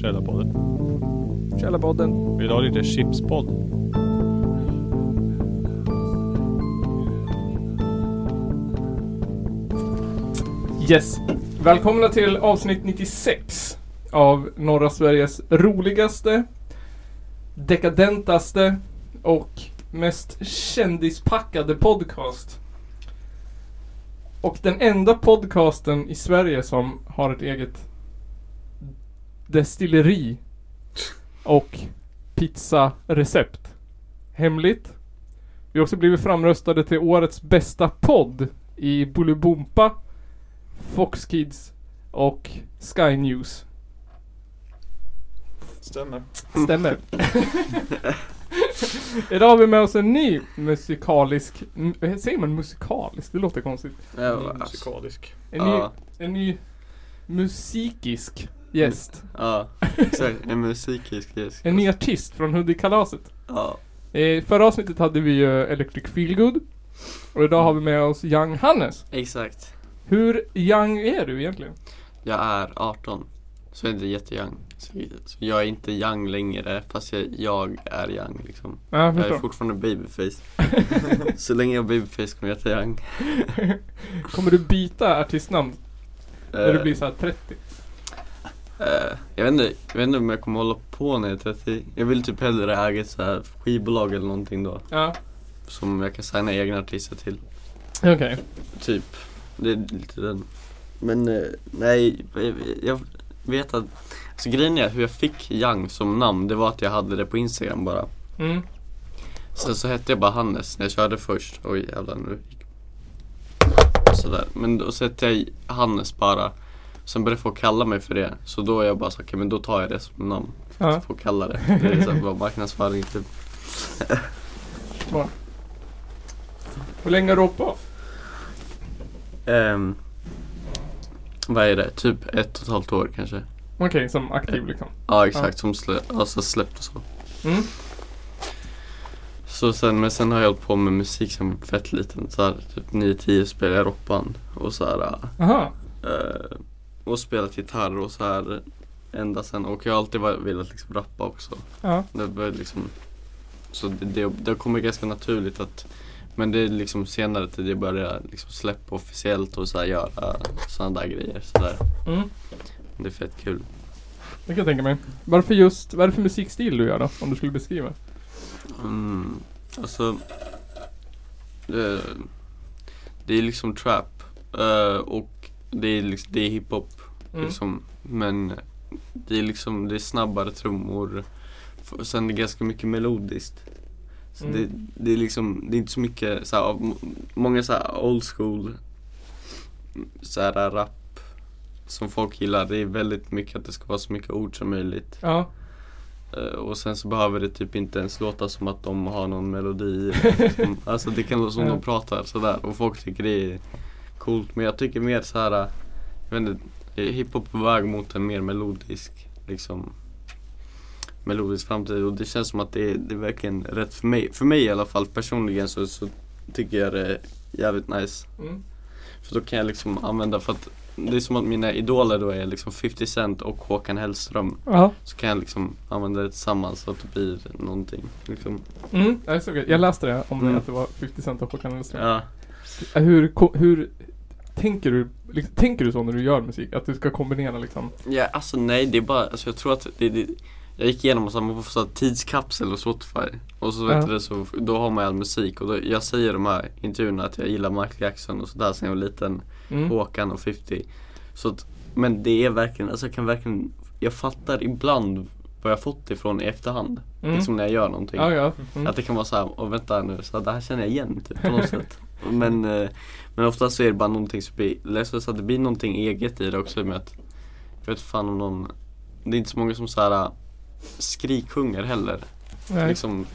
Källarpodden. Källarpodden. Vill du ha lite chipspodd? Yes. Välkomna till avsnitt 96 av norra Sveriges roligaste, dekadentaste och mest kändispackade podcast. Och den enda podcasten i Sverige som har ett eget destilleri och pizzarecept. Hemligt. Vi har också blivit framröstade till årets bästa podd i Bolibompa, Fox Kids och Sky News. Stämmer. Stämmer. Idag har vi med oss en ny musikalisk, säger man musikalisk? Det låter konstigt. Ja, Musikalisk. En, ny, en ny musikisk gäst. ja, exakt. En musikisk gäst. En ny artist från Hudikkalaset. Ja. I förra avsnittet hade vi ju Electric Feelgood. Och idag har vi med oss Young Hannes. Exakt. Hur young är du egentligen? Jag är 18. Så jag är inte jätteyoung. Så, så jag är inte young längre fast jag, jag är young liksom. Ja, jag Jag är fortfarande babyface. så länge jag är babyface kommer jag vara young. Kommer du byta artistnamn när du Eh, blir såhär 30? Eh, jag, vet inte, jag vet inte om jag kommer hålla på när jag är 30. Jag vill typ hellre äga ett så här skivbolag eller någonting då. Ja, Som jag kan signa egna artister till. okej. Typ. Det är lite den. Men eh, nej, jag, jag vet att Alltså grejen är hur jag fick Young som namn, det var att jag hade det på Instagram bara. Mm. Sen så hette jag bara Hannes när jag körde först. Oj jävlar nu Sådär. Men då så hette jag Hannes bara. Sen började folk kalla mig för det. Så då är jag bara så okej men då tar jag det som namn. Ja, Folk kallar det. Det är så här bara marknadsföring typ. Hur länge har du hållit på? Ehm, vad är det? Typ ett och ett halvt år kanske. Okej, som aktiv liksom. Ja exakt, som slä, alltså släppt och så. Mm. Så sen, men sen har jag hållit på med musik som fett liten. Så här, typ 9-10 spelar jag rockband. Och så här, Aha. eh, och spelat gitarr och så här ända sen. Och jag har alltid velat liksom rappa också. Ja. Det liksom, så det, det, det har kommit ganska naturligt att men det är liksom senare tid jag började liksom släppa officiellt och så här göra sådana där grejer. Så där. Mm. Det är fett kul. Det kan jag tänka mig. Varför just, vad är det för musikstil du gör då? Om du skulle beskriva? Mm, alltså eh, Det är liksom trap eh, och det är, liksom, det är hiphop Mm. liksom Men det är liksom, det är snabbare trummor Sen är det ganska mycket melodiskt så Mm. det, det är liksom, det är inte så mycket så här, Många så här old school så här rap som folk gillar, det är väldigt mycket att det ska vara så mycket ord som möjligt Ja. Eh, Och sen så behöver det typ inte ens låta som att de har någon melodi Alltså det kan låta som Ja. de pratar sådär och folk tycker det är coolt Men jag tycker mer så här. Jag vet inte, hiphop på väg mot en mer melodisk liksom Melodisk framtid och det känns som att det är, det är verkligen rätt för mig För mig i alla fall personligen så, så tycker jag det är jävligt nice Mm. För då kan jag liksom använda för att Det är som att mina idoler då är liksom 50 Cent och Håkan Hellström Ja. så kan jag liksom använda det tillsammans så att det blir någonting. Liksom. Mm. Jag, såg, det. jag läste det om det, Mm. att det var 50 Cent och Håkan Hellström. Ja. Hur, hur tänker du, liksom, tänker du så när du gör musik? Att du ska kombinera liksom? ja, alltså nej det är bara, alltså jag tror att det, det Jag gick igenom så här, man får så här tidskapsel och Spotify Och så vet Ja. du det så, då har man all musik och då, jag säger i de här intervjuerna att jag gillar Michael Jackson och sådär sen jag var liten Mm. Håkan och 50 Så att, men det är verkligen, alltså jag kan verkligen Jag fattar ibland vad jag fått ifrån i efterhand Mm. Liksom när jag gör någonting Ja, ja. Mm. Att det kan vara så här, och vänta nu, så det här känner jag igen typ, på något sätt. Men, eh, men ofta så är det bara någonting som blir, läser så att det blir någonting eget i det också med att Jag vet fan om någon Det är inte så många som så här skriksjunger heller. Nej. Liksom,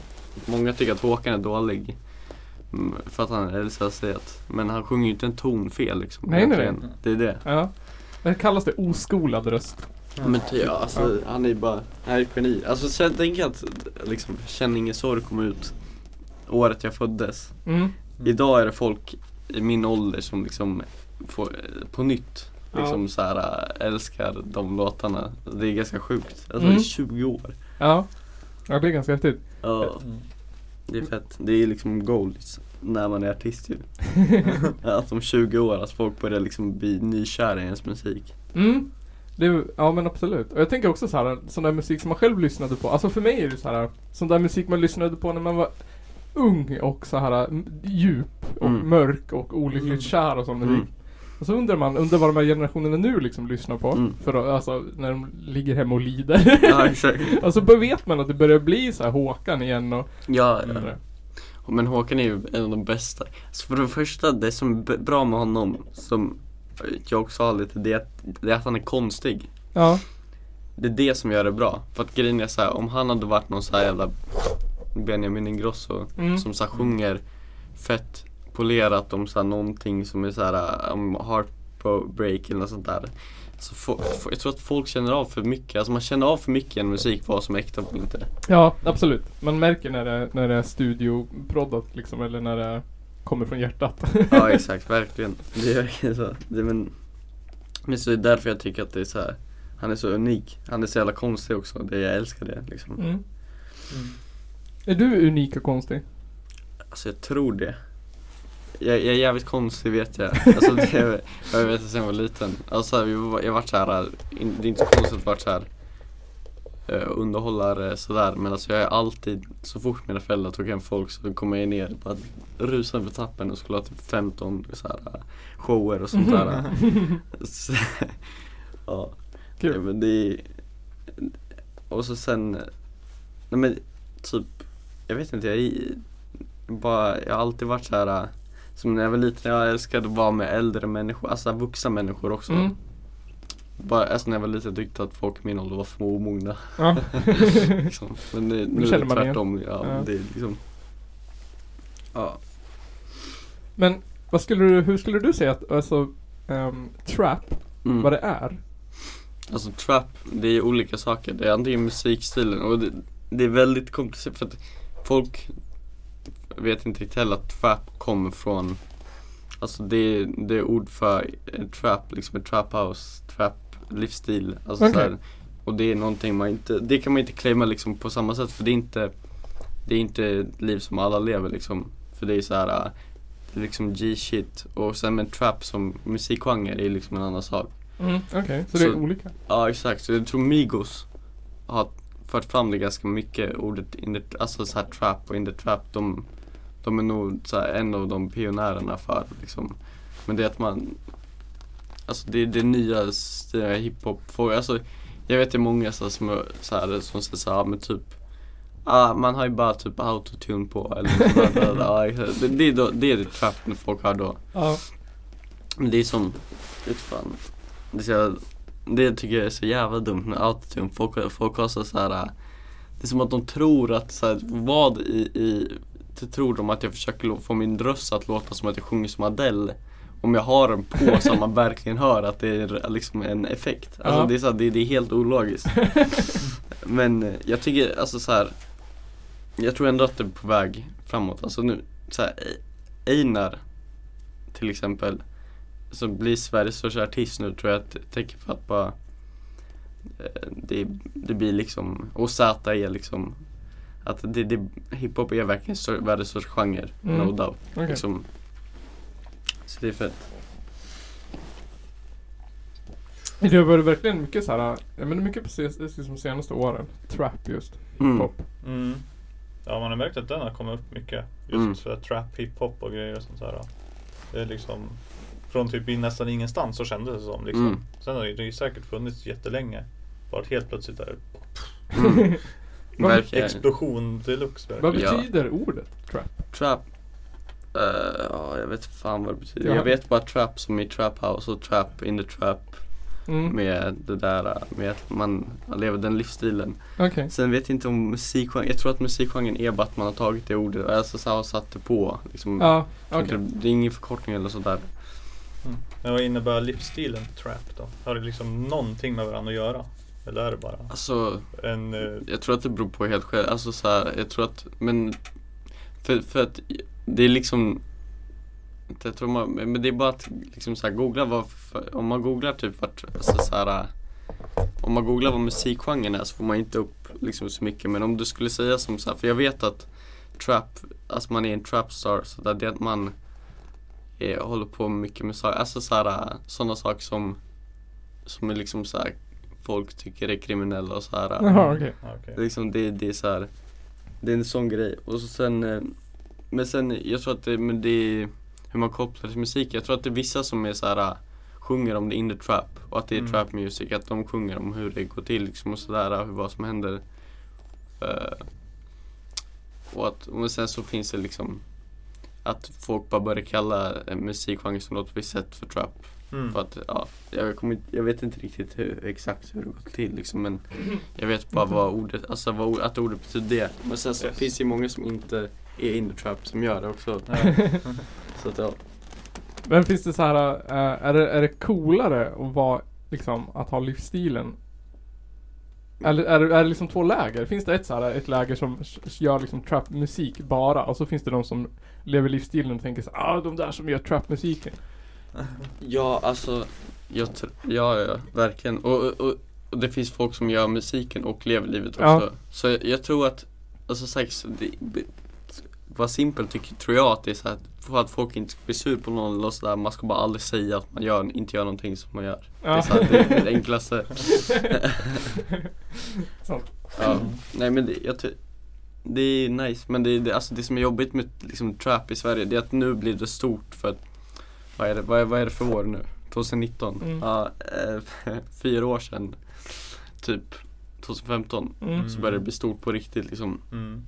många tycker att Håkan är dålig. mm, För att han är LCS Men han sjunger ju inte en ton fel liksom. Nej, nej, nej. Det är det. Ja. Det kallas det oskolad röst. Men ty, ja, alltså, han är ju bara, han är ett geni. Alltså sen tänker jag att liksom, Känn ingen sorg kom ut året jag föddes. Mm. Idag är det folk i min ålder som liksom får, eh, på nytt Ja. liksom så här äh, älskar de låtarna. Det är ganska sjukt. Alltså Mm. i 20 år. Ja. Ja, det är ganska häftigt. Ja, det är fett. Det är liksom goals när man är artist ju. att om 20 år att folk börjar liksom bli nykära i ens musik. Mm. Det, ja men absolut. Och jag tänker också så här, sån där musik som man själv lyssnade på. Alltså för mig är det så här, sån där musik man lyssnade på när man var ung och så här djup och Mm. mörk och olyckligt Mm. kär och sån musik. Mm. Och så undrar man, undrar vad de här generationerna nu liksom lyssnar på. Mm. För att, alltså när de ligger hemma och lider. Ja exakt. och så bara vet man att det börjar bli så här Håkan igen och Ja, ja. Men Håkan är ju en av de bästa. Så för det första, det som är bra med honom, som jag också har lite, det är att, det är att han är konstig. Ja. Det är det som gör det bra. För att grejen är så här, om han hade varit någon så här jävla Benjamin Ingrosso Mm. som så sjunger fett polerat om så här någonting som är så här om heartbreak eller något sånt där. Så jag tror att folk känner av för mycket, alltså man känner av för mycket en musik vad som är äkta och inte. Ja, absolut. Man märker när det, när det är studioproddat liksom, eller när det kommer från hjärtat. Ja exakt, verkligen. Det är verkligen så. Det, men, men så är det därför jag tycker att det är så här. Han är så unik. Han är så jävla konstig också. Det, jag älskar det liksom. Mm. Mm. Är du unik och konstig? Alltså jag tror det. Jag, jag är jävligt konstig vet jag. Alltså det, jag vet det sen jag var liten. Alltså jag har varit såhär, det är inte så konstigt att vara såhär uh, underhållare sådär men alltså jag är alltid, så fort mina föräldrar tog hem folk så kommer jag ner bara rusade på tappen och skulle ha typ 15 så här, eh, shower och sånt där. så, ja. Kul. Ja, men det är, och så sen, nej men typ, jag vet inte, jag bara, jag har alltid varit så här som när jag var liten, jag älskade att vara med äldre människor, alltså vuxna människor också. Mm. Bara, alltså när jag var liten tyckte jag att folk i min ålder var för omogna. Ja. liksom. Men det, nu är det tvärtom. Ja, Ja. Det är liksom, ja. Men vad skulle du, hur skulle du säga att, alltså, ehm, trap, Mm. vad det är? Alltså trap, det är olika saker. Det är antingen musikstilen och det, det är väldigt komplicerat för att folk vet inte riktigt heller att trap kommer från Alltså det, är- det är ord för trap, liksom ett trap house, trap livsstil. Alltså så här, och det är någonting man inte, det kan man inte claima liksom på samma sätt för det är inte Det är inte ett liv som alla lever liksom. För det är så här det är liksom G-shit och sen med trap som musikgenre är liksom en annan sak. Mm, Okej, så det är Så- olika? Ja exakt, så jag tror Migos har fört fram det ganska mycket, ordet in the, alltså så här trap och in the trap, de, de är nog en av de pionjärerna för liksom. Men det är att man, alltså det är det nya stilen hiphop, får, alltså jag vet det är många så här, som, så här, som säger så här, men typ Ah, man har ju bara typ autotune på eller det, det, är då, det är det trap folk har då. Ja. Men det är som, vet fan. Det, är så, det tycker jag är så jävla dumt med autotune. Folk, folk har så, så här. äh, Det är som att de tror att så här, vad i, i det tror de att jag försöker få min röst att låta som att jag sjunger som Adele. Om jag har den på så man verkligen hör att det är liksom en effekt. Alltså Ja. det, är så här, det, det är helt ologiskt. Men eh, jag tycker alltså så här. Jag tror ändå att det är på väg framåt. Alltså nu, så här, Einar till exempel som blir Sveriges största artist nu tror jag att tecken för att bara eh, det, det blir liksom, och Z är liksom att det, det, hiphop är verkligen stör, världens största genre, Mm. no doubt. Okej. Liksom. Så det är fett. Det har varit verkligen mycket så här, ja men mycket precis liksom senaste åren. Trap just. Mm. Pop. Mm. Ja man har märkt att den har kommit upp mycket. Just Mm. för trap, hiphop och grejer och sånt där. Det är liksom Från typ nästan ingenstans så kändes det som liksom. Mm. Sen har det ju säkert funnits jättelänge. Bara helt plötsligt är det Mm. Vad- explosion deluxe Vad verkligen. Ja. betyder ordet trap? Trap eh, Ja, jag vet fan vad det betyder. Ja. Jag vet bara trap som i trap house och trap in the trap Mm. med det där med att man lever den livsstilen. Okej. Sen vet jag inte om musikgenren, jag tror att musikgenren är bara att man har tagit det ordet, alltså så och satt det på. Liksom, Ja, okej. det, det är ingen förkortning eller sådär. Mm. Men vad innebär livsstilen trap då? Har det liksom någonting med varandra att göra? Eller är det bara Alltså, en eh, jag tror att det beror på helt själv, alltså så här, jag tror att, men för, för att det är liksom Jag tror man, men det är bara att liksom så här, googla vad, om man googlar typ vart, alltså så här, om man googlar vad musikgenren är så får man inte upp liksom så mycket men om du skulle säga som så här, för jag vet att trap, alltså man är en trapstar så där det är att man är, håller på mycket med saker, alltså så här, sådana saker som som är liksom så här, folk tycker är kriminella och så här. Jaha okej. Ja, okej. Liksom det, det är så här, Det är en sån grej och så sen eh, Men sen jag tror att det, men det är Hur man kopplar till musik Jag tror att det är vissa som är så här eh, Sjunger om det in the trap och att det är Mm. trap music Att de sjunger om hur det går till liksom och sådär hur vad som händer Eh, Och att och sen så finns det liksom Att folk bara börjar kalla en musikgenre som låter på ett visst sätt för trap Mm. för att, ja, jag, kommer, jag vet inte riktigt hur, exakt hur det går till liksom, men jag vet bara vad ordet, alltså vad, att ordet betyder det. Men sen så Yes. finns det ju många som inte är in the trap som gör det också. Så att ja. Men finns det så här, eh, är, det, är det coolare att vara liksom, att ha livsstilen? Eller är det, är det liksom två läger? Finns det ett så här, ett läger som gör liksom trapmusik bara och så finns det de som lever livsstilen och tänker så ah de där som gör trapmusiken. Ja, alltså, jag ja, ja, verkligen. Och, och, och, det finns folk som gör musiken och lever livet också. Ja. Så jag, jag tror att, alltså sagt, det, simpelt tycker, tror jag att det är så här, för att folk inte ska bli sur på någon eller sådär, man ska bara aldrig säga att man gör, inte gör någonting som man gör. Det är, Ja. så här, det, är det enklaste. Sant. Ja, nej men det, jag ty- det är nice men det, det, alltså det som är jobbigt med liksom trap i Sverige det är att nu blir det stort för att Vad är det, vad är, vad är det för år nu? 2019? Mm. Ja, eh, fyra år sedan Typ 2015 Mm. så började det bli stort på riktigt liksom Mm.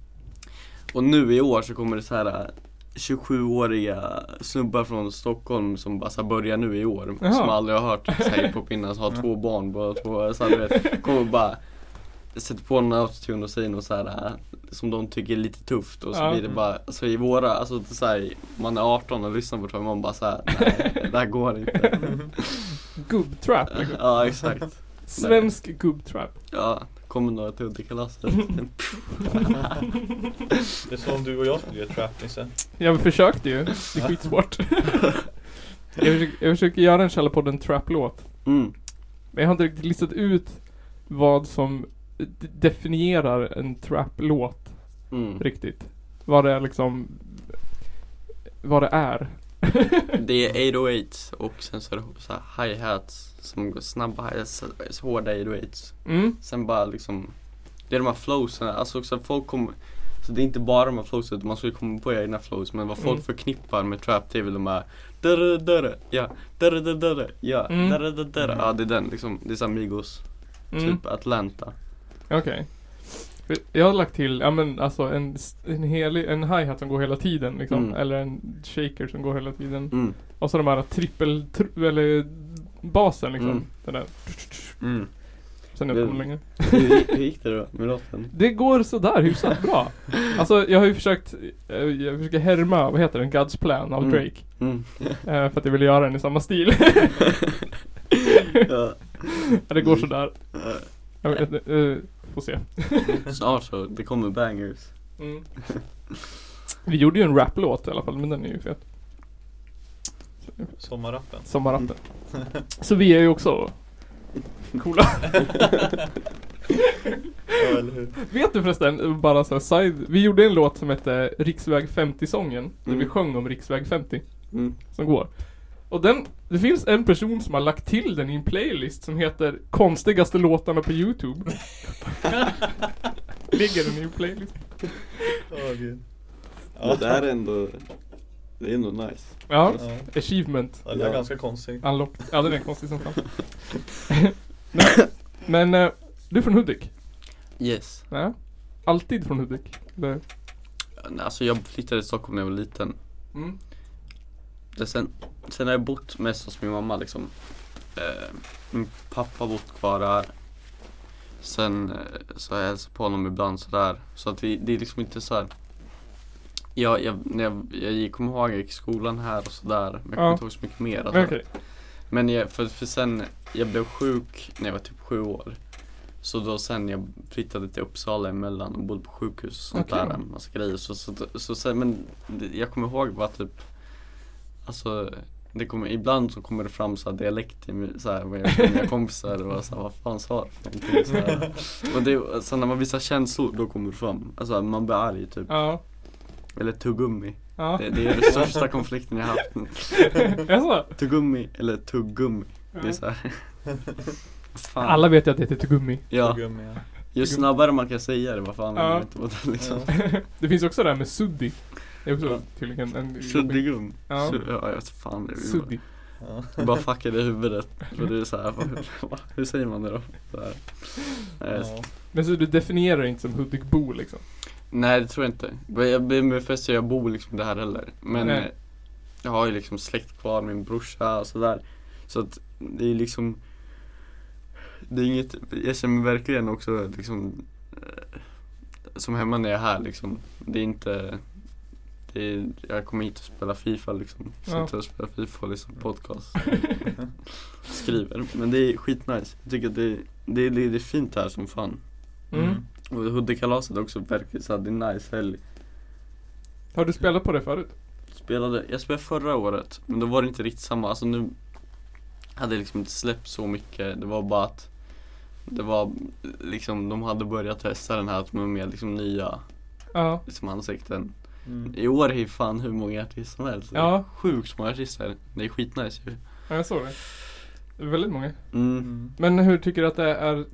Och nu i år så kommer det så här eh, 27-åriga snubbar från Stockholm som bara börjar nu i år Jaha. Som aldrig har hört hiphop innan, så har två barn båda två, så här, du vet, kommer bara Sätter på en autotune och säger något så här eh, Som de tycker är lite tufft och så Ja. blir det bara, alltså i våra, alltså så här, Man är 18 och lyssnar på det man bara så här, nej det här går inte Gubbtrap liksom. Ja exakt Svensk gubbtrap. Ja, kommer några till underkalaset Det är som du och jag skulle göra trap Nisse. Jag försökte ju. Det är skitsvårt. jag, försöker, jag försöker göra en Källarpodden trap-låt. mm. Men jag har inte riktigt listat ut vad som d- definierar en trap-låt Mm. riktigt. Vad det är liksom Vad det är. Det är 808 och sen så är det så här hi-hats som går snabba hårda 808 Mm. Sen bara liksom Det är de här flowsen, alltså också folk kommer Så det är inte bara de här flowsen utan man ju komma på egna flows men vad folk Mm. förknippar med trap det är väl de här Dörre dörre, ja, dörre dörre dörre, ja, dörre dörre dörre Ja det är den liksom, det är såhär Migos, Mm. typ Atlanta Okej. För Jag har lagt till, ja men alltså en, en helig, en hi-hat som går hela tiden liksom. Mm. Eller en shaker som går hela tiden. mm. Och så de här trippel, tr- eller basen liksom. Mm. Den där. Mm. Sen Det- det länge. hur, hur gick det då med låten? Det går sådär hyfsat bra. Alltså jag har ju försökt, eh, jag försöker härma, vad heter den? God's Plan av Mm. Drake. Mm. Eh, för att jag vill göra den i samma stil. ja. Det går sådär. eh, Jag vet, inte, eh, får se. Snart så, det kommer bangers Mm. Vi gjorde ju en raplåt i alla fall, men den är ju fet. Sommarrappen. Sommarrappen. Så vi är ju också coola. Ja, eller hur? Vet du förresten, bara så här side, vi gjorde en låt som hette Riksväg 50-sången. Där vi Mm. sjöng om Riksväg 50 mm. som går. Och den, det finns en person som har lagt till den i en playlist som heter Konstigaste låtarna på Youtube. Ligger den i en playlist. Åh, gud. Ja, det här är ändå Det är ändå nice Ja, Ja. achievement. Ja, det är Ja. ganska konstigt. Unlocked. Ja, den är konstig som fan. men men eh, du är från Hudik? Yes Ja. Alltid från Hudik? Eller? Alltså jag flyttade till Stockholm när jag var liten Mm. det sen, sen har jag bott mest hos min mamma liksom eh, Min pappa har bott kvar där Sen eh, så har jag hälsat på honom ibland sådär Så att vi, det är liksom inte så här. Jag, jag, när jag, jag gick- kommer ihåg jag gick i skolan här och sådär Men jag kommer Ja. inte ihåg så mycket mer alltså. Okej. Men jag, för, för sen, jag blev sjuk när jag var typ sju år Så då sen jag flyttade till Uppsala emellan och bodde på sjukhus och sånt Okej. där, massa grejer så, så, så, sen, men jag kommer ihåg bara typ alltså det kommer, ibland så kommer det fram så här dialekt i så här, med mina kompisar och så här, vad fan sa du för någonting så här. Och det, så när man visar känslor då kommer det fram, alltså man blir arg typ, Ja. Eller tuggummi Ja. det, det är den största konflikten jag haft Jaså? Tuggummi eller tuggummi, det är så här. Fan. Alla vet ju att det heter tuggummi. Ja, Gummi, ja. ju snabbare man kan säga det, vad fan Ja. vet inte vad det liksom Det finns också det här med suddi. Det är också Ja. tydligen en... Suddigum, Ja. Ja jag vet fan det är Suddi. Ja. Bara fuckade i huvudet. För det är så här, vad, hur säger man det då? Så här. Ja. Men så du definierar inte som Hudik-bo liksom? Nej det tror jag inte. Men Jag med fest jag bor liksom där heller. Men Nej. jag har ju liksom släkt kvar, min brorsa och sådär. Så att det är liksom Det är inget, jag känner mig verkligen också liksom eh, Som hemma när jag är här liksom. Det är inte det är, Jag kommer hit och spelar FIFA liksom. Ja. Sitter och spelar FIFA och liksom podcast. Skriver. Men det är skitnice. Jag tycker att det, det, det, det är fint här som fan. Mm. Och Huddekalaset också verkligen så här, det är nice helg. Har du spelat på det förut? Spelade, jag spelade förra året, men då var det inte riktigt samma. Alltså nu hade jag liksom inte släppt så mycket. Det var bara att det var liksom, de hade börjat testa den här med mer liksom nya Ja. liksom ansikten. Mm. I år är ju fan hur många artister som helst. Det Ja. Sjukt många artister. Det är skitnice ju. ja, jag såg det. Det väldigt många. Mm. Mm. Men hur tycker du att det är?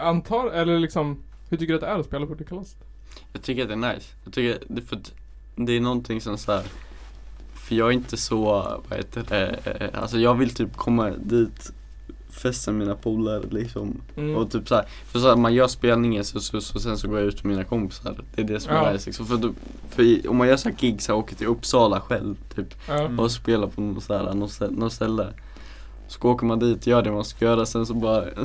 Antar, eller liksom, hur tycker du att det är att spela på Hudik-kalaset? Jag tycker att det är nice. Jag tycker det för det är någonting som så här. För jag är inte så, vad heter det, eh, alltså jag vill typ komma dit festa med mina polare liksom. Mm. Och typ så här, för så här, man gör spelningen så, så, så sen så går jag ut med mina kompisar. Det är det som Ja. är nice liksom. För, då, för i, om man gör så här gigs, så åker till Uppsala själv typ. Mm. Och spelar på något, så här, något, något ställe. Så åker man dit, gör det man ska göra, sen så bara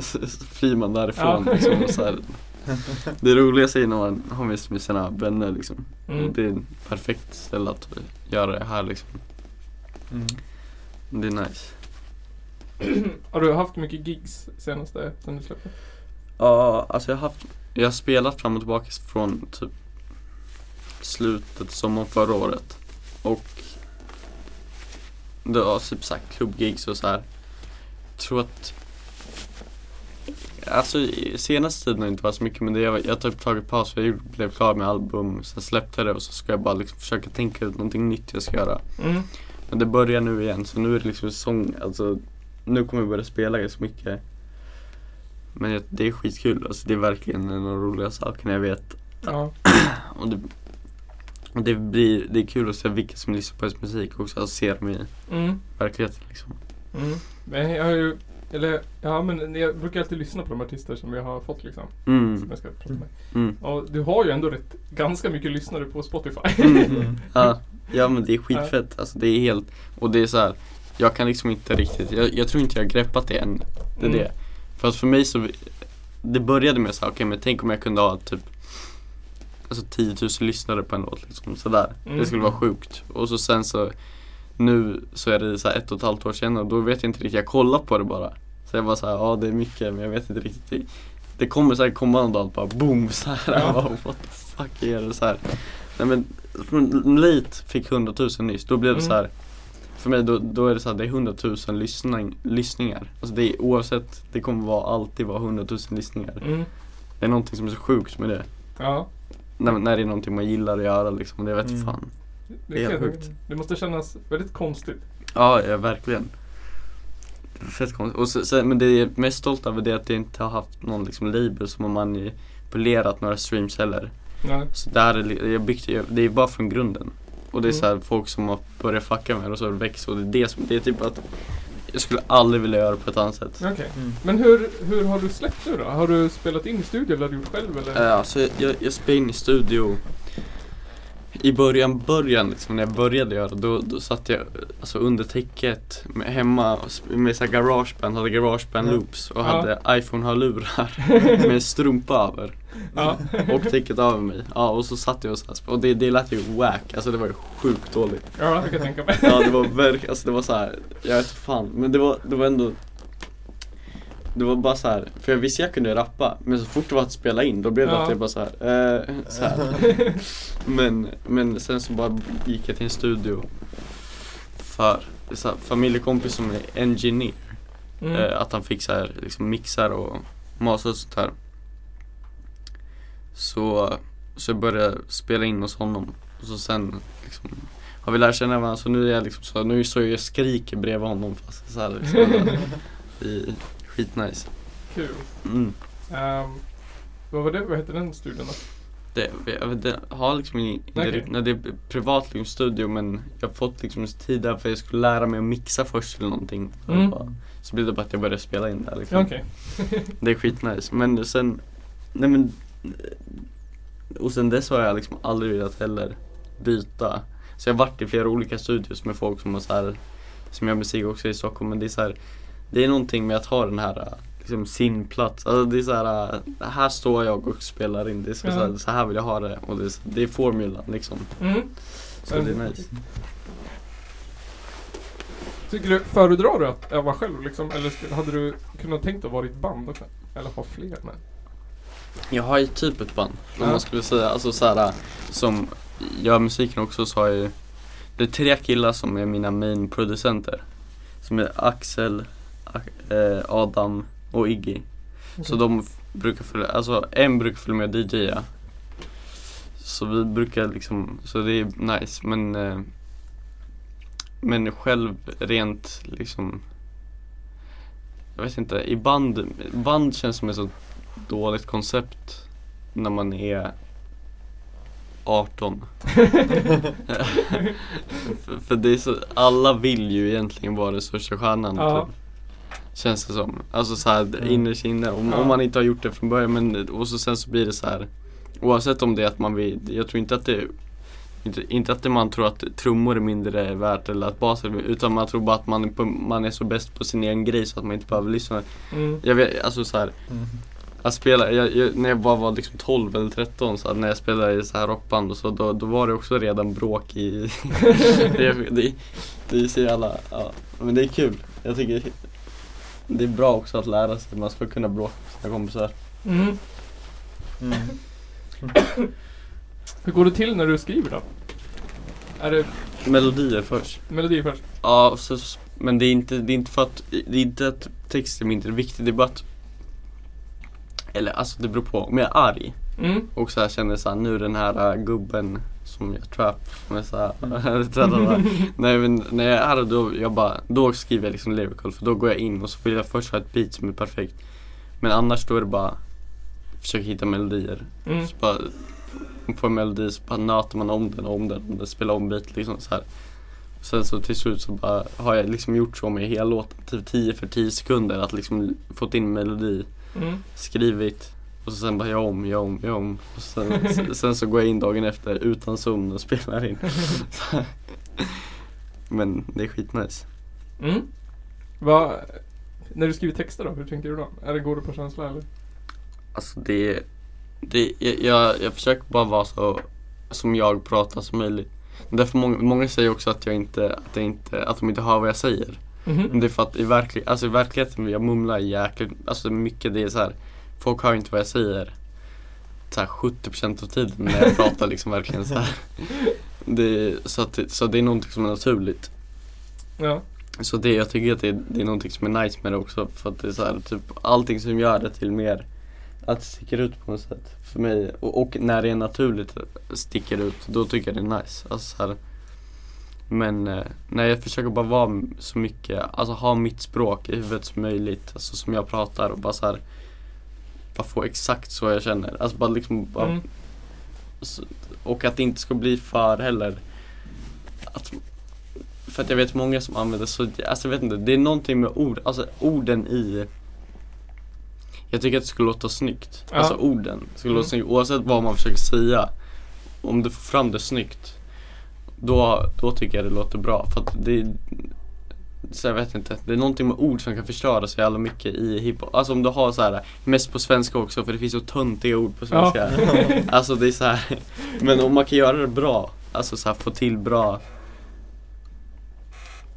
flyr man därifrån Ja. liksom, här. Det roligaste är när man har med, med sina vänner liksom. Mm. Det är ett perfekt ställe att göra det här liksom. Mm. Det är nice. Har du haft mycket gigs senaste, sen du släppte? Ja, alltså jag har haft, jag har spelat fram och tillbaka från typ slutet sommaren förra året. Och det var typ såhär klubbgigs och så här. Tror att Alltså senaste tiden har det inte varit så mycket men det jag, jag har typ tagit paus för jag blev klar med album, sen släppte jag det och så ska jag bara liksom försöka tänka ut någonting nytt jag ska göra. Mm. Men det börjar nu igen så nu är det liksom säsong, alltså nu kommer jag börja spela ganska mycket. Men jag- det är skitkul, alltså det är verkligen en av de roliga sakerna jag vet. Ja. Och det, och det blir, det är kul att se vilka som lyssnar på ens musik också, alltså se dem i Mm. verkligheten liksom. Mm. Men jag har ju, eller ja men jag brukar alltid lyssna på de artister som jag har fått liksom. Som Mm, jag ska prata med. mm, Och du har ju ändå rätt, ganska mycket lyssnare på Spotify. mm. Ja, ja men det är skitfett, alltså det är helt, och det är så här. Jag kan liksom inte riktigt, jag, jag tror inte jag har greppat det än. Det är Mm. det. För att för mig så, det började med så här, okej men tänk om jag kunde ha typ Alltså 10 000 lyssnare på en låt liksom, sådär. Mm. Det skulle vara sjukt. Och så sen så Nu så är det så ett och ett halvt år senare och då vet jag inte riktigt, jag kollar på det bara. Så jag bara såhär, ja det är mycket men jag vet inte riktigt. Det, kommer säkert komma någon dag bara boom såhär. Ja. Bara, what the fuck är det så här. Nej men, Late fick 100 000 nyss, då blev det Mm. så här. För mig då, då är det så här, det är 100 000 lyssning, lyssningar. Alltså det är oavsett, det kommer vara, alltid vara 100 000 lyssningar. Mm. Det är någonting som är så sjukt med det. Ja. När, när det är någonting man gillar att göra liksom, det vet Mm. fan. Det, kan- helt sjukt. det måste kännas väldigt konstigt. Ja, ja verkligen. Fett konstigt. Och så, så, men det jag är mest stolt över det att jag inte har haft någon liksom label som har manipulerat några streams heller. Nej. Så där är jag byggt, jag- det är bara från grunden. Och det är Mm. så här folk som har börjat fucka med det och så har det växt och det är det som, det är typ att jag skulle aldrig vilja göra det på ett annat sätt. Okej. Mm. Men hur, hur har du släppt nu då? Har du spelat in i studio eller har du gjort själv eller? Uh, alltså jag, jag, jag spelade in i studio I början, början liksom när jag började göra då, då satt jag alltså under täcket med, hemma med så här garageband, hade garageband loops och Ja. hade iPhone-hörlurar med en strumpa över Ja. och täcket över mig. Ja och så satt jag och så här, och det, det lät ju wack, alltså det var ju sjukt dåligt. ja, det kan jag tänka mig. Ja det var verkligen, alltså det var så här, jag vet fan, men det var, det var ändå det var bara så här, för jag visste jag kunde rappa men så fort det var att spela in då blev det Ja. att jag bara så här, eh, så här. Men, men sen så bara gick jag till en studio för så här, familjekompis som är engineer. Mm. Eh, att han fixar liksom mixar och massa och sånt här. Så, så jag började spela in hos honom. Och så sen liksom, har vi lärt känna varandra så nu är jag liksom så, nu så jag skriker bredvid honom fast så här, liksom, är skitnice. Kul. Mm. Ehm, vad var det, vad hette den studien då? Det, jag, det har liksom ingen, Okej. det, är privat liksom studio men jag har fått liksom tid där för jag skulle lära mig att mixa först eller någonting. Mm. Bara- Så blev det bara att jag började spela in där liksom. Okej. Det är skitnice. Men sen, nej men Och sen dess har jag liksom aldrig velat heller byta. Så jag har varit i flera olika studios med folk som har så här, Som gör musik också i Stockholm men det är så här, Det är någonting med att ha den här liksom sin plats. Alltså det är så här, här står jag och spelar in. Det är så, Ja. så, här, så här vill jag ha det. Och det är, så- det är formulan liksom. Mm. Så det är nice. Tycker du, föredrar du att öva själv liksom? Eller hade du kunnat tänkt att vara i ett band också? Eller ha fler med? Jag har ju typ ett band, om man skulle säga. Alltså såhär, som gör musiken också så har jag ju Det är tre killar som är mina main producenter Som är Axel, Adam och Iggy Så de brukar följa, alltså en brukar följa med och DJa Så vi brukar liksom, så det är nice men eh, Men själv rent liksom Jag vet inte, i band, band känns som ett så dåligt koncept när man är 18 för, för det är så, alla vill ju egentligen vara den största stjärnan Ja. typ. Känns det som. Alltså såhär Mm. innerst inne. Om, Ja. om man inte har gjort det från början men och så sen så blir det så här. Oavsett om det är att man vill, jag tror inte att det inte, inte att man tror att trummor är mindre värt eller att bas är utan man tror bara att man är, på, man är så bäst på sin egen grej så att man inte behöver lyssna. Mm. Jag vet, alltså så här, Mm. att spela, jag, jag, när jag bara var liksom 12 eller 13 så här, när jag spelade i så här rockband och så då, då var det också redan bråk i det, det, det är så jävla, ja, men det är kul. Jag tycker det är bra också att lära sig, man ska kunna bråka med sina kompisar. Mm. Mm. Hur går det till när du skriver då? Är det Melodier först. melodi först? Ja, så, men det är, inte, det är inte för att, det är inte att texten är inte viktig, det är bara att Eller alltså det beror på, om jag är arg Mm. och så här känner så här, nu den här äh, gubben som gör trap är så här. Nej men när jag är då, jag bara, då skriver jag liksom lyrical för då går jag in och så vill jag först ha ett beat som är perfekt Men annars då är det bara Försöka hitta melodier Mm. så bara Få en melodi så bara nöter man om den och om den, om den spelar om beat liksom så här. Sen så till slut så bara har jag liksom gjort så med hela låten, typ 10 för 10 sekunder att liksom fått in melodi Mm. skrivit och så sen bara jag om, jag om, jag om. Och sen, sen så går jag in dagen efter utan sömn och spelar in. Men det är skitnice. Mm. Vad, när du skriver texter då, hur tänker du då? Är det, går du på känsla eller? Alltså det, det jag, jag, försöker bara vara så som jag pratar som möjligt. Därför många, många säger också att jag inte, att jag inte, att de inte hör vad jag säger. Men Mhm. det är för att i, verklig, alltså i verkligheten, jag mumlar jäkligt, alltså mycket det är så här. Folk hör inte vad jag säger så här 70% av tiden när jag pratar liksom verkligen så här. Det, så, att, så det är någonting som är naturligt. Ja. Så det, jag tycker att det, det är någonting som är nice med det också för att det är så här, typ allting som gör det till mer att det sticker ut på något sätt för mig och, och när det är naturligt sticker ut då tycker jag det är nice. Alltså så här, men eh, nej jag försöker bara vara så mycket, alltså ha mitt språk i huvudet som möjligt, alltså som jag pratar och bara så här bara få exakt så jag känner. Alltså bara liksom bara, Mm. och att det inte ska bli för heller att, För att jag vet många som använder så, alltså jag vet inte, det är någonting med ord, alltså orden i Jag tycker att det skulle låta snyggt, Ja. alltså orden skulle Mm. låta snyggt oavsett vad man försöker säga Om du får fram det snyggt Då, då tycker jag det låter bra för att det så jag vet inte, det är någonting med ord som kan förstöra så jävla mycket i hiphop Alltså om du har så här mest på svenska också för det finns så töntiga ord på Ja. svenska Alltså det är så här. Men om man kan göra det bra, alltså så här, få till bra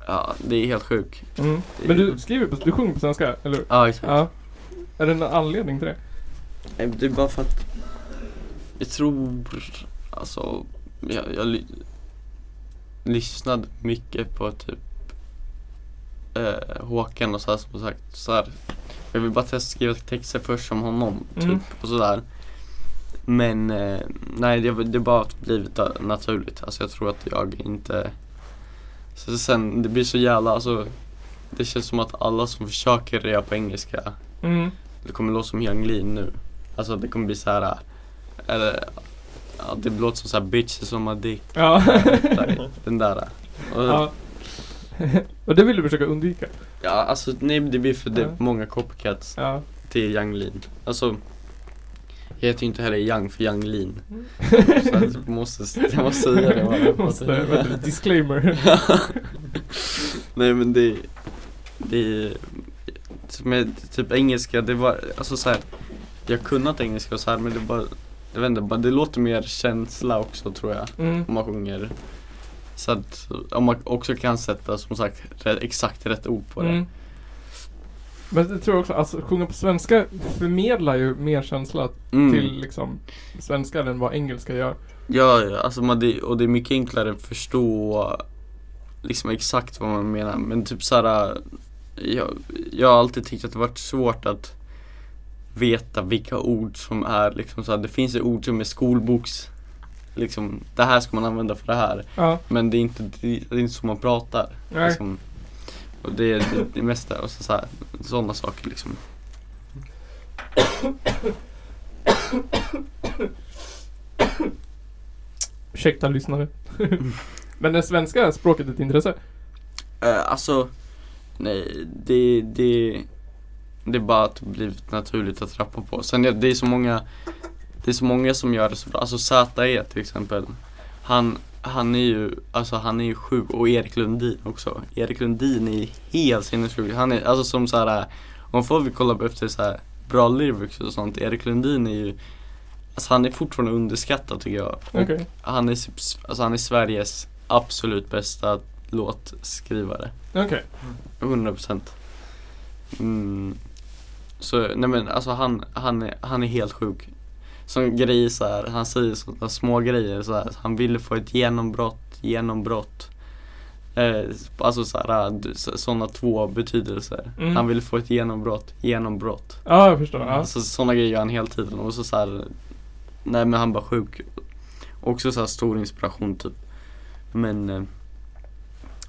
Ja, det är helt sjukt. Mm. Men du skriver du sjunger på svenska, eller hur? Ja, exakt. Ja. Är det en anledning till det? Nej, Det är bara för att jag tror, alltså, jag, jag ly- lyssnade mycket på typ eh, Håkan och så här, som sagt så här. Jag vill bara testa skriva texter först som honom typ Mm. och sådär. Men eh, nej det, det bara blivit eh, naturligt. Alltså jag tror att jag inte så sen det blir så jävla alltså Det känns som att alla som försöker göra på engelska Mm. Det kommer låta som Young Lean nu. Alltså det kommer bli så här. Eller ja, det låter som så här bitches on my dick. Ja. Där, Den där. Och, ja. Och det vill du försöka undvika? Ja alltså nej det blir för det är många copycats Ja. till Young Lean. Alltså jag heter ju inte heller Young för Young Lean. Så att jag måste, jag måste säga det. bara. Måste, du, disclaimer. nej men det Det Med typ engelska, det var alltså så här. Jag har kunnat engelska och så här men det bara Jag vet inte, bara, det låter mer känsla också tror jag. Mm. Om man sjunger Så att om man också kan sätta som sagt rätt, exakt rätt ord på det. Mm. Men det tror jag också, alltså sjunga på svenska förmedlar ju mer känsla Mm. till liksom svenskar än vad engelska gör. Ja, ja, alltså man, det, och det är mycket enklare att förstå liksom exakt vad man menar. Men typ såhär, jag, jag har alltid tyckt att det varit svårt att veta vilka ord som är liksom såhär, det finns ju ord som är skolboks Liksom, det här ska man använda för det här. Ja. Men det är inte, det är inte så man pratar. Liksom. Och det är det, det mesta, och så, så sådana saker liksom. Ursäkta lyssnare. Men är svenska språket ett intresse? Uh, alltså, nej, det, det, det är bara att det blivit naturligt att rappa på. Sen är det är så många, det är så många som gör det så bra. Alltså ZE till exempel. Han, han är ju, alltså han är ju sjuk och Erik Lundin också. Erik Lundin är helt sinnessjuk. Han är, alltså som så här, om folk vill kolla efter så här bra lyrics och sånt. Erik Lundin är ju, alltså han är fortfarande underskattad tycker jag. Okej. han är, alltså han är Sveriges absolut bästa låtskrivare. Okej. 100 procent. Mm. Så nej men alltså han, han, är, han är helt sjuk. Som grej så här, han säger sådana små grejer så här, han ville få ett genombrott, genombrott. Eh, alltså sådana två betydelser. Mm. Han ville få ett genombrott, genombrott. Ja, jag förstår. Ja. Alltså sådana grejer gör han hela tiden och så, så här, Nej men han var sjuk Också så här stor inspiration typ Men eh,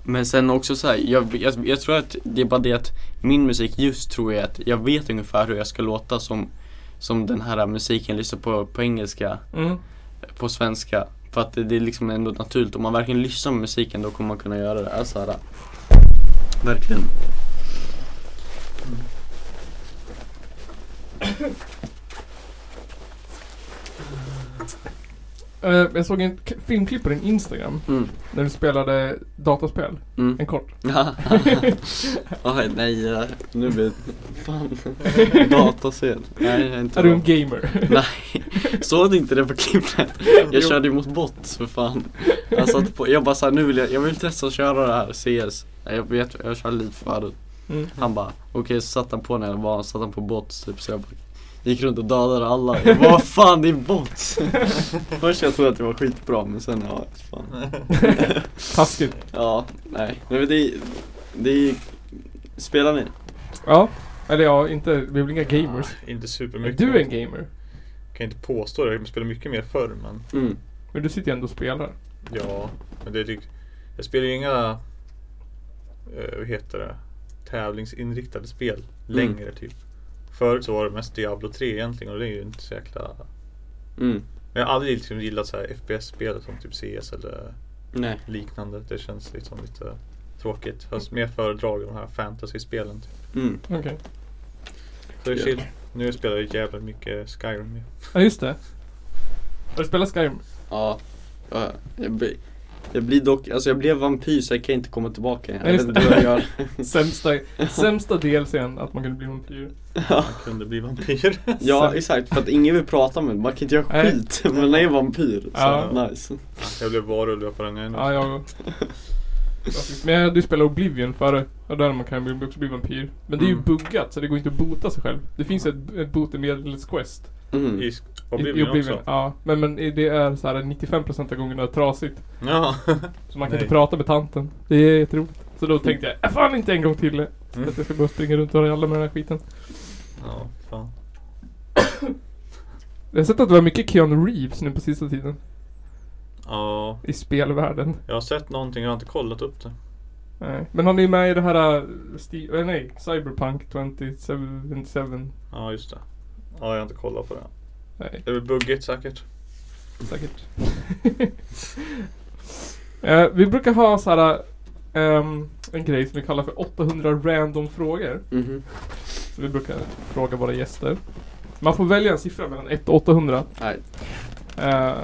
Men sen också så här, jag, jag, jag tror att det är bara det att Min musik just tror jag att jag vet ungefär hur jag ska låta som Som den här musiken lyssnar på på engelska Mm. På svenska. För att det, det är liksom ändå naturligt. Om man verkligen lyssnar på musiken då kommer man kunna göra det. Alltså, här, Verkligen. Eh, jag såg en filmklipp på din Instagram mm. när du spelade dataspel. Mm. En kort. Ja. Oj, nej, ja, nu blir Fan. Dataspel. Nej, jag är inte Är du en gamer? Nej, såg du inte det på klippet? Jag körde ju mot bots för fan. Jag satt på, jag bara såhär, nu vill jag, jag vill testa att köra det här CS. Jag vet, jag körde lite förut. Mm. Han bara, okej så satte han på när jag var, satte han på bots typ så jag bara Gick runt och dödade alla. Jag bara, vad fan det är bots! Först jag trodde att det var skitbra men sen ja, fan. Taskigt. Ja, nej. Nej men det är, det är Spelar ni? Ja. Eller ja, inte, vi är väl inga gamers. Ah, inte supermycket. du är en gamer. Kan inte påstå det. Jag spelade mycket mer förr men Mm. Men du sitter ju ändå och spelar. ja. Men det är typ, jag spelar ju inga, eh, vad heter det, tävlingsinriktade spel längre typ. Förut så var det mest Diablo 3 egentligen och det är ju inte så jäkla Mm. Men jag har aldrig liksom gillat så här FPS-spel som typ CS eller Nej. liknande. Det känns liksom lite tråkigt. Jag har mer föredragit de här fantasy-spelen. Typ. Mm. Okej. Så det är chill. Nu spelar jag jävligt mycket Skyrim. Ja, just det. Har du spelat Skyrim? Ja. ja. Jag, jag blir dock, alltså jag blev vampyr så jag kan inte komma tillbaka. Jag Ja, just vet inte det. vad jag gör. Sämsta, sämsta DLCn att man kunde bli vampyr. Man kunde bli vampyr. Ja exakt, för att ingen vill prata med. Man kan inte göra Nej. skit. Men jag är vampyr. Så Ja. nice. jag blev varulv på den ön. Ja, jag Men jag hade ju spelat Oblivion före. Och där man kan också bli vampyr. Men det är ju Mm. buggat så det går inte att bota sig själv. Det finns ett, ett botemedelsquest. Mm. I I, Oblivion, i Oblivion. också. Ja, men, men det är så här 95% av gångerna trasigt. Ja. Så man kan Nej. inte prata med tanten. Det är jätteroligt. Så då tänkte jag, "Äh, fan inte en gång till. Så Mm. att jag ska bara springa runt och ralla med den här skiten. Ja, fan. Jag har sett att det var mycket Keanu Reeves nu på sista tiden. Ja, I spelvärlden. jag har sett någonting, jag har inte kollat upp det. Nej. Men han är ju med i det här, äh, Sti- äh, nej, Cyberpunk 2077. Ja, just det. Ja, jag har inte kollat på det. Nej, Det är väl buggigt säkert. säkert. Eh, vi brukar ha så här ehm, en grej som vi kallar för 800 random frågor. Mhm. Så vi brukar fråga våra gäster. Man får välja en siffra mellan 1 och 800. Nej. Eh,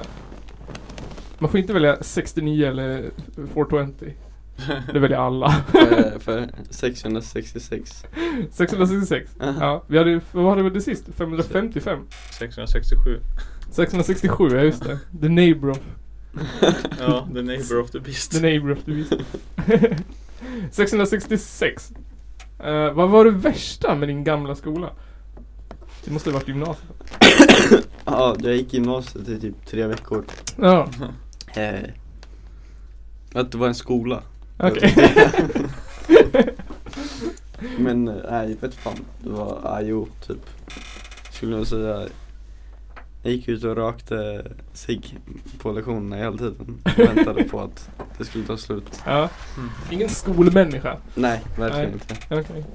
man får inte välja 69 eller 420. Det väljer alla. För, för 666. 666. Aha. Ja, vi hade vad hade vi det sist? 555. 667. 667, ja just det. The neighbor of, Ja, the neighbor of the beast. the neighbor of the beast. 666. Eh, vad var det värsta med din gamla skola? Det måste ha varit gymnasiet. Ja, jag gick gymnasiet i typ tre veckor. Ja, Eh, att det var en skola. Okej. Men eh, nej, jag vet fan. Det var, ah, jo, typ. Skulle jag säga. Jag gick ut och rökte cigg på lektionerna hela tiden. Väntade på att det skulle ta slut. Ja. Mm. Ingen skolmänniska. Nej, verkligen Nej. inte. Okej.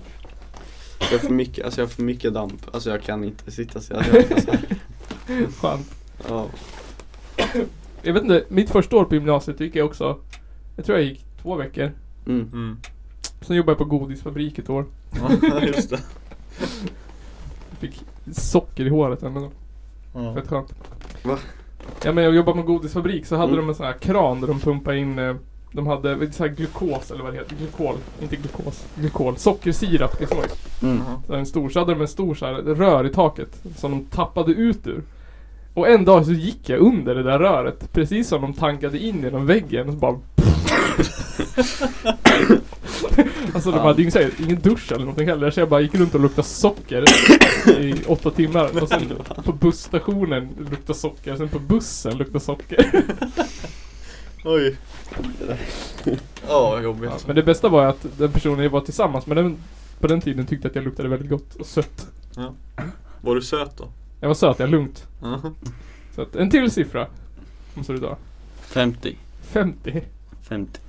Jag har för mycket, alltså jag har för mycket damp. Alltså jag kan inte sitta så jag så här. Skönt. Ja. Jag vet inte, mitt första år på gymnasiet gick jag också Jag tror jag gick två veckor Mm. Mm. Sen jobbade jag på godisfabrik ett år Ja, just det. Jag fick socker i håret ändå Ja. Fett skönt Va? Ja men jag jobbade på godisfabrik så hade Mm. de en sån här kran där de pumpade in eh, De hade så här glukos eller vad det heter, glykol, inte glukos, glykol, sockersirap till. Mm. Så en stor, så hade de en stor så här, rör i taket som de tappade ut ur. Och en dag så gick jag under det där röret, precis som de tankade in genom väggen och så bara Alltså de hade ju ingen, ingen dusch eller någonting heller, så jag bara gick runt och luktade socker i åtta timmar. Och sen på busstationen luktade socker, sen på bussen luktade socker. Oj. Ja, vad jobbigt. Ja, men det bästa var att den personen jag var tillsammans med, den, på den tiden tyckte att jag luktade väldigt gott och sött. Var du söt då? Jag var söt, jag är lugnt. Ja. Så att en till siffra. Måste du ta. 50. 50. 50.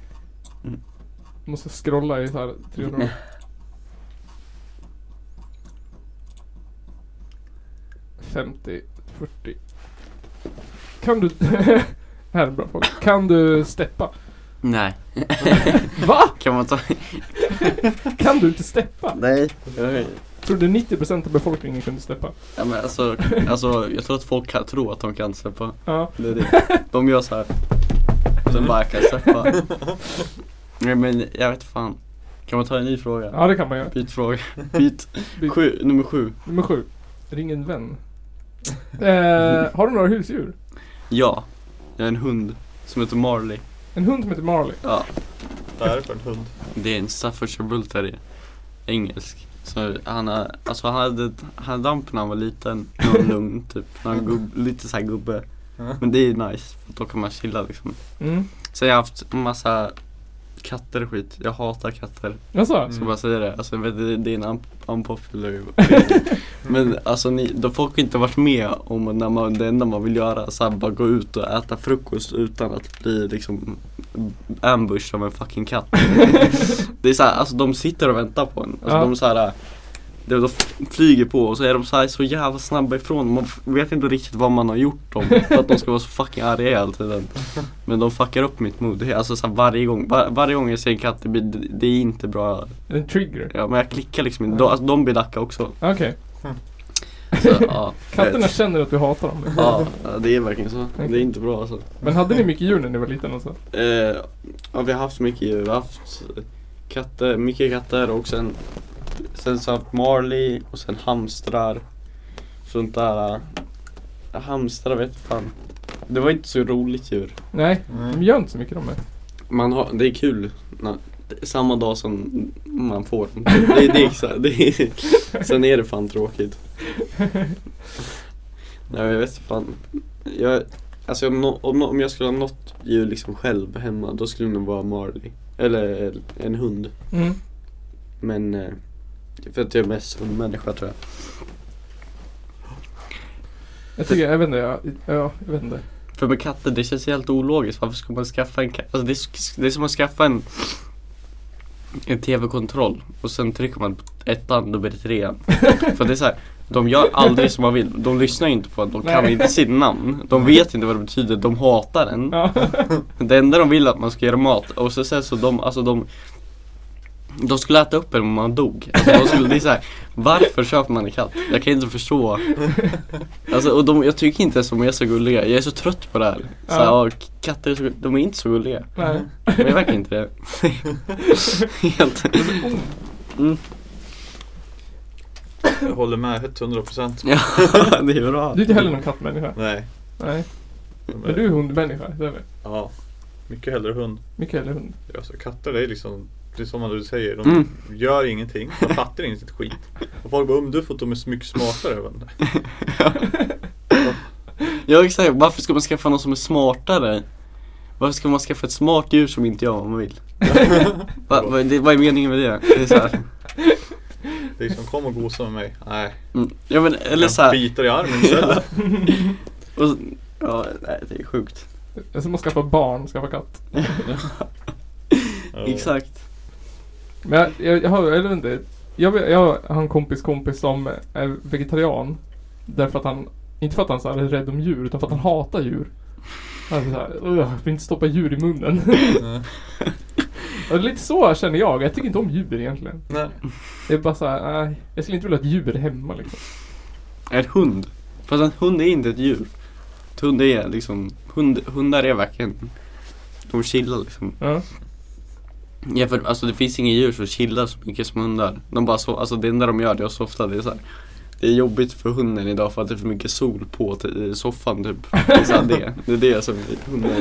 Måste scrolla i så här 300 år. Femtio, 40. Kan du... här är en bra fråga. Kan du steppa? Nej. Va? Kan man ta... Kan du inte steppa? Nej. Jag, Tror du 90% av befolkningen kunde steppa? ja, men alltså, alltså, jag tror att folk kan tro att de kan släppa. Ja. Det är det. De gör så här. Sen bara jag kan släppa. Nej men jag vet fan. Kan man ta en ny fråga? Ja, det kan man göra. Byt fråga. Byt. Byt. Sju, nummer sju. Nummer sju. Ring en vän. Eh, har du några husdjur? Ja. Jag har en hund som heter Marley. En hund som heter Marley. Ja. Vad är det för en hund? Det är en Staffordshire bull terrier. Engelsk. Så han har, alltså han hade, han hade damp när han var liten. Var lugn typ. När han gubb, lite såhär gubbe. Men det är nice. För då kan man chilla liksom. Mm. Så jag har haft massa katter och skit. Jag hatar katter. Jaså? Mm. Så bara säga det. Alltså det, det är en un- unpopular. Men alltså ni, de folk inte varit med om när man, det enda man vill göra så här, bara gå ut och äta frukost utan att bli liksom ambush av en fucking katt. det är så här, alltså de sitter och väntar på en. Alltså Ja. de så här de, flyger på och så är de så, här, så jävla snabba ifrån. Man vet inte riktigt vad man har gjort dem för att de ska vara så fucking arga hela tiden. Men de fuckar upp mitt mood. Alltså så varje gång, var, varje gång jag ser en katt, det, blir, det är inte bra. En trigger? Ja men jag klickar liksom inte. De, alltså, de blir lacka också. Okej. Så, ja, Katterna känner att du hatar dem. Ja, det är verkligen så. Det är inte bra alltså. Men hade ni mycket djur när ni var liten alltså? Eh, ja, vi har haft mycket djur. Vi har haft katter, mycket katter och sen Sen haft Marley och sen hamstrar. Sånt där. Hamstrar vet fan. Det var inte så roligt djur. Nej, de gör inte så mycket de är. Man har, det är kul. är samma dag som man får dem. Det, det är så, det är, sen är det fan tråkigt. Nej jag vet fan. Jag, alltså om, om, om jag skulle ha något djur liksom själv hemma då skulle det nog vara Marley. Eller en hund. Mm. Men eh, för att jag är mest hundmänniska tror jag. Jag tycker, jag vet inte, jag, ja, jag vet inte. För med katter, det känns helt ologiskt. Varför ska man skaffa en katt? Alltså det, är, det är som att skaffa en en tv-kontroll och sen trycker man på ettan, då blir det trean. För det är så här, de gör aldrig som man vill. De lyssnar ju inte på en, de kan Nej. inte sitt namn. De vet inte vad det betyder, de hatar en. Ja. Det enda de vill är att man ska göra mat och så sen så de, alltså de de skulle äta upp en om man dog. Alltså de skulle, det är så här, varför köper man en katt? Jag kan inte förstå. Alltså, och de, jag tycker inte ens de är så gulliga. Jag är så trött på det här. Så här Ja. ja. katter, är så, de är inte så gulliga. Nej. Men jag verkar inte det. Helt. Mm. Jag håller med 100% Ja, det är bra. Du är inte heller någon kattmänniska? Nej. Nej. Men du är hundmänniska, det är det? Ja. Mycket hellre hund. Mycket hellre hund. Alltså katter det är liksom Det är som du säger, de Mm. gör ingenting, de fattar inte ett skit. Och folk bara, um, du får att de är så mycket smartare. Jag bara, "Nej." Ja exakt, varför ska man skaffa någon som är smartare? Varför ska man skaffa ett smart djur som inte gör vad man vill? Va, va, det, vad är meningen med det? Det är så här. Det är liksom, kom och gosa med mig. Nej. Mm. Ja men eller Jag så här. biter i armen istället. Och, ja, nej det är sjukt. Det är som att skaffa barn, skaffa katt. Ja. Exakt. Men jag, jag, jag har, jag vet inte. Jag, jag har en kompis kompis som är vegetarian. Därför att han, inte för att han så här är rädd om djur, utan för att han hatar djur. Han är så här, "Ugh, jag vill inte stoppa djur i munnen. Och lite så känner jag. Jag tycker inte om djur egentligen. Nej. Det är bara så här, nej. Jag skulle inte vilja ha ett djur hemma liksom. En hund. Fast en hund är inte ett djur. Ett hund är liksom, hund, hundar är verkligen, de chillar liksom. Ja. Ja, för, alltså det finns inga djur som chillar så mycket som hundar. De bara så, alltså det enda de gör det är att softa. Det är så här, det är jobbigt för hunden idag för att det är för mycket sol på i soffan typ. Det är, så här, det, det är det som hunden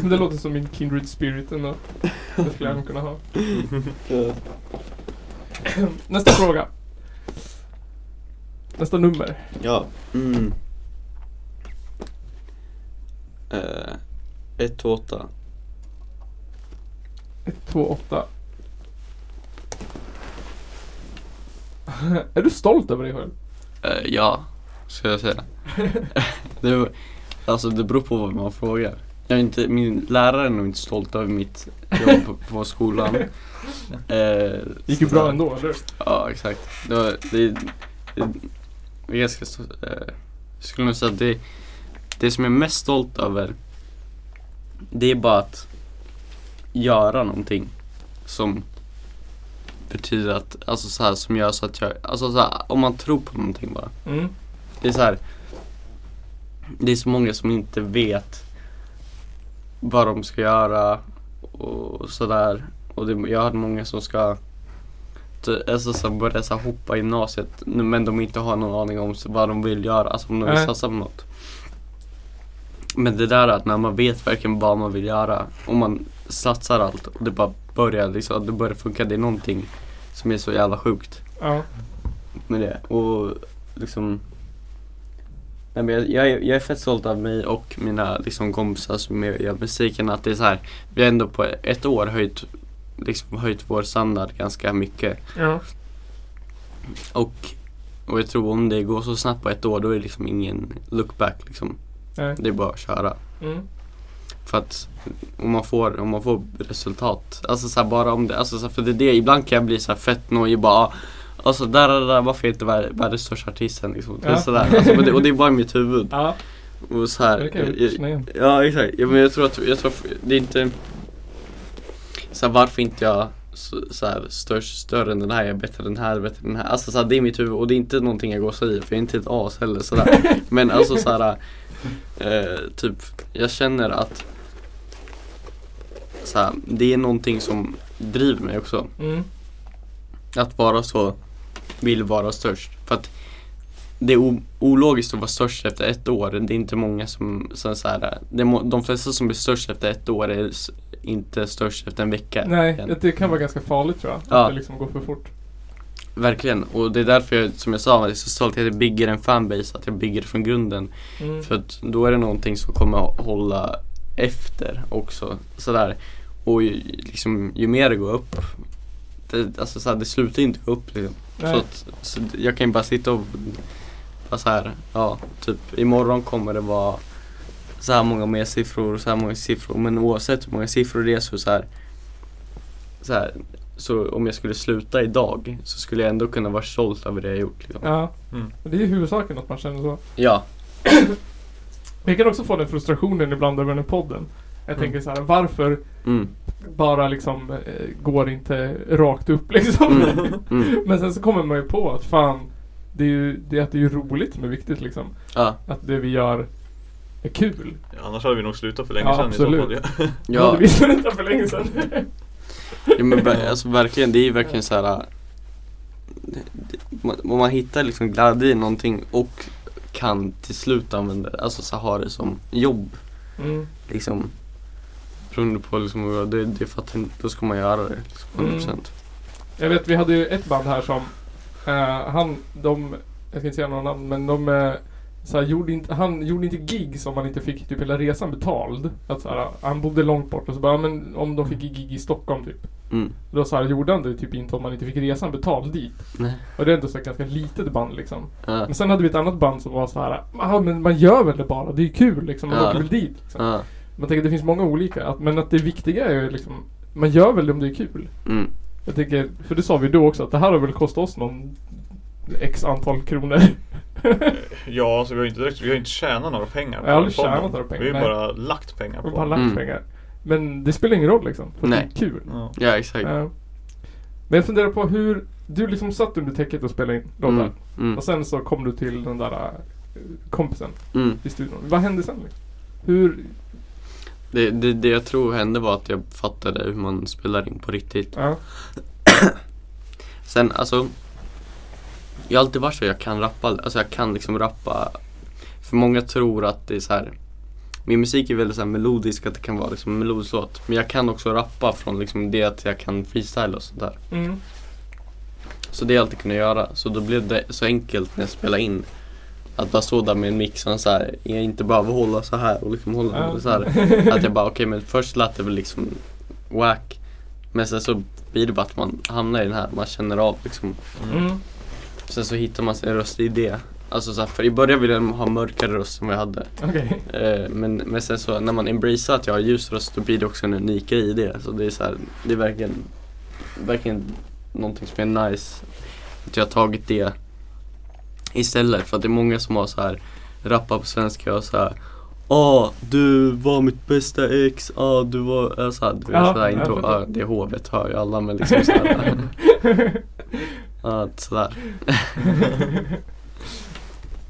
Men det låter som min kindred spirit ändå. Det skulle jag kunna ha. Nästa fråga. Nästa nummer. Ja. Mm. Eh, 1, 2, 8. 1, 2, 8. är du stolt över dig själv? Eh, ja, ska jag säga. det, alltså det beror på vad man frågar. Jag är inte, min lärare är nog inte stolt över mitt jobb på, på skolan. Eh, Gick ju bra ändå, eller Ja, exakt. Det, var, det, det, det ganska, jag skulle nog säga att det, det som jag är mest stolt över det är bara att göra någonting som betyder att, alltså så här som gör så att jag, alltså så här, om man tror på någonting bara. Mm. Det är så här. Det är så många som inte vet vad de ska göra och sådär. Och det, jag hade många som ska alltså, så börja så hoppa i gymnasiet men de inte har någon aning om vad de vill göra, alltså om de vill satsa på något. Men det där att när man vet verkligen vad man vill göra och man satsar allt och det bara börjar liksom, det börjar funka, det är någonting som är så jävla sjukt Ja. med det. Och liksom Nej, men jag, jag, är, jag är fett stolt av mig och mina liksom, kompisar som gör musiken. Att det är så här, vi har ändå på ett år höjt, liksom, höjt vår standard ganska mycket. Ja. Och, och jag tror om det går så snabbt på ett år då är det liksom ingen look back liksom. Nej. Det är bara att köra. Mm. För att om man får, om man får resultat, alltså så här, bara om det, alltså så här, för det är det, ibland kan jag bli så här fett nojig bara Alltså där, där, där, varför är jag inte vär, världens största artisten liksom? Ja. sådär, alltså, men det, och det är bara i mitt huvud. Ja. Och så här, jag. Ja exakt, ja, men jag tror att, jag tror att det är inte så här, varför inte jag så, så här, störst, större än den här, jag är bättre än den här, bättre än den här. Alltså så här, det är mitt huvud och det är inte någonting jag går så i för jag är inte ett as heller sådär. Men alltså så här, eh, typ, jag känner att så här, det är någonting som driver mig också. Mm. Att vara så, vill vara störst. För att det är ologiskt att vara störst efter ett år. Det är inte många som, som så här, det är må, de flesta som blir störst efter ett år är inte störst efter en vecka. Nej, det kan vara ganska farligt tror jag. Ja. Att det liksom går för fort. Verkligen, och det är därför jag, som jag sa, jag är så stolt att jag bygger en fanbase, att jag bygger det från grunden. Mm. För att då är det någonting som kommer att hålla efter också. Sådär. och ju, liksom, ju mer det går upp det, alltså så här, det slutar inte gå upp liksom. Så, att, så jag kan ju bara sitta och bara så här, ja, typ imorgon kommer det vara så här många mer siffror och så här många siffror. Men oavsett hur många siffror det är så, så här, så här så om jag skulle sluta idag så skulle jag ändå kunna vara stolt över det jag gjort. Liksom. Ja. Mm. Det är ju huvudsaken att man känner så. Ja. Men jag kan också få den frustrationen ibland över den här podden. Jag Mm. tänker så här, varför Mm. bara liksom eh, går inte rakt upp liksom? Mm. Mm. Men sen så kommer man ju på att fan, det är ju, det är att det är roligt som är viktigt liksom. Ja. Att det vi gör är kul. Annars hade vi nog slutat för länge Ja, sedan absolut. i så fall. Ja. Ja. Ja. Visste inte för länge sedan. Ja men alltså verkligen, det är ju verkligen så här. äh, man- man hittar liksom glädje i någonting och kan till slut använda det, alltså så ha det som jobb Mm. liksom. Beroende på liksom, det, det för att då ska man göra det liksom, 100%. Jag vet, vi hade ju ett band här som eh, han, de, jag ska inte säga några namn, men de eh, så här, gjorde inte, han gjorde inte gigs om man inte fick typ hela resan betald. Att, så här, han bodde långt bort och så bara, ja, men om de fick gig i Stockholm typ. Mm. Då så här, gjorde han det typ inte om man inte fick resan betald dit. Nej. Och det är ändå så här, ganska litet band liksom. Ja. Men sen hade vi ett annat band som var så här, ah, men man gör väl det bara, det är kul liksom, man Ja. åker väl dit. Liksom. Ja. Man tänker att det finns många olika, att, men att det viktiga är ju liksom, man gör väl det om det är kul. Mm. Jag tänker, för det sa vi då också, att det här har väl kostat oss någon X antal kronor. ja, så vi har inte direkt, vi har inte tjänat några pengar. Jag har aldrig på tjänat några pengar, Vi har nej. bara lagt pengar på bara lagt Mm. pengar. Men det spelar ingen roll liksom, för Nej. det är kul. Ja. ja exakt. Ja. Men jag funderar på hur, du liksom satt under täcket och spelade in låtar. Mm. Mm. Och sen så kom du till den där äh, kompisen Mm. i studion. Vad hände sen? Liksom? Hur, Det, det, det jag tror hände var att jag fattade hur man spelar in på riktigt. ja. Sen alltså Jag har alltid varit så jag kan rappa, alltså jag kan liksom rappa För många tror att det är så här. Min musik är väldigt så melodisk, att det kan vara liksom en melodisk låt Men jag kan också rappa från liksom det att jag kan freestyle och sånt där Mm. Så det har jag alltid kunnat göra, så då blev det så enkelt när jag spelade in Att bara stå där med en mix och så här, jag inte behöver hålla så här och liksom hålla Ja. så här Att jag bara okej men först lät det väl liksom whack Men sen så blir det bara att man hamnar i den här, man känner av liksom Mm. Sen så hittar man sin röst i det. Alltså så här, för i början ville jag ha mörkare röst än vad jag hade. Okej. Eh, men, men sen så när man embracear att jag har ljus röst då blir det också en unik grej i det. Så det är så här, det är verkligen, verkligen någonting som är nice. Att jag har tagit det istället. För att det är många som har så här rappar på svenska och så här. Ah, du var mitt bästa ex, ah, du var, äh, så här, du vet, Ja, så här, jag inte, fattar. ah, det hovet hör ju alla men liksom så ah, sådär.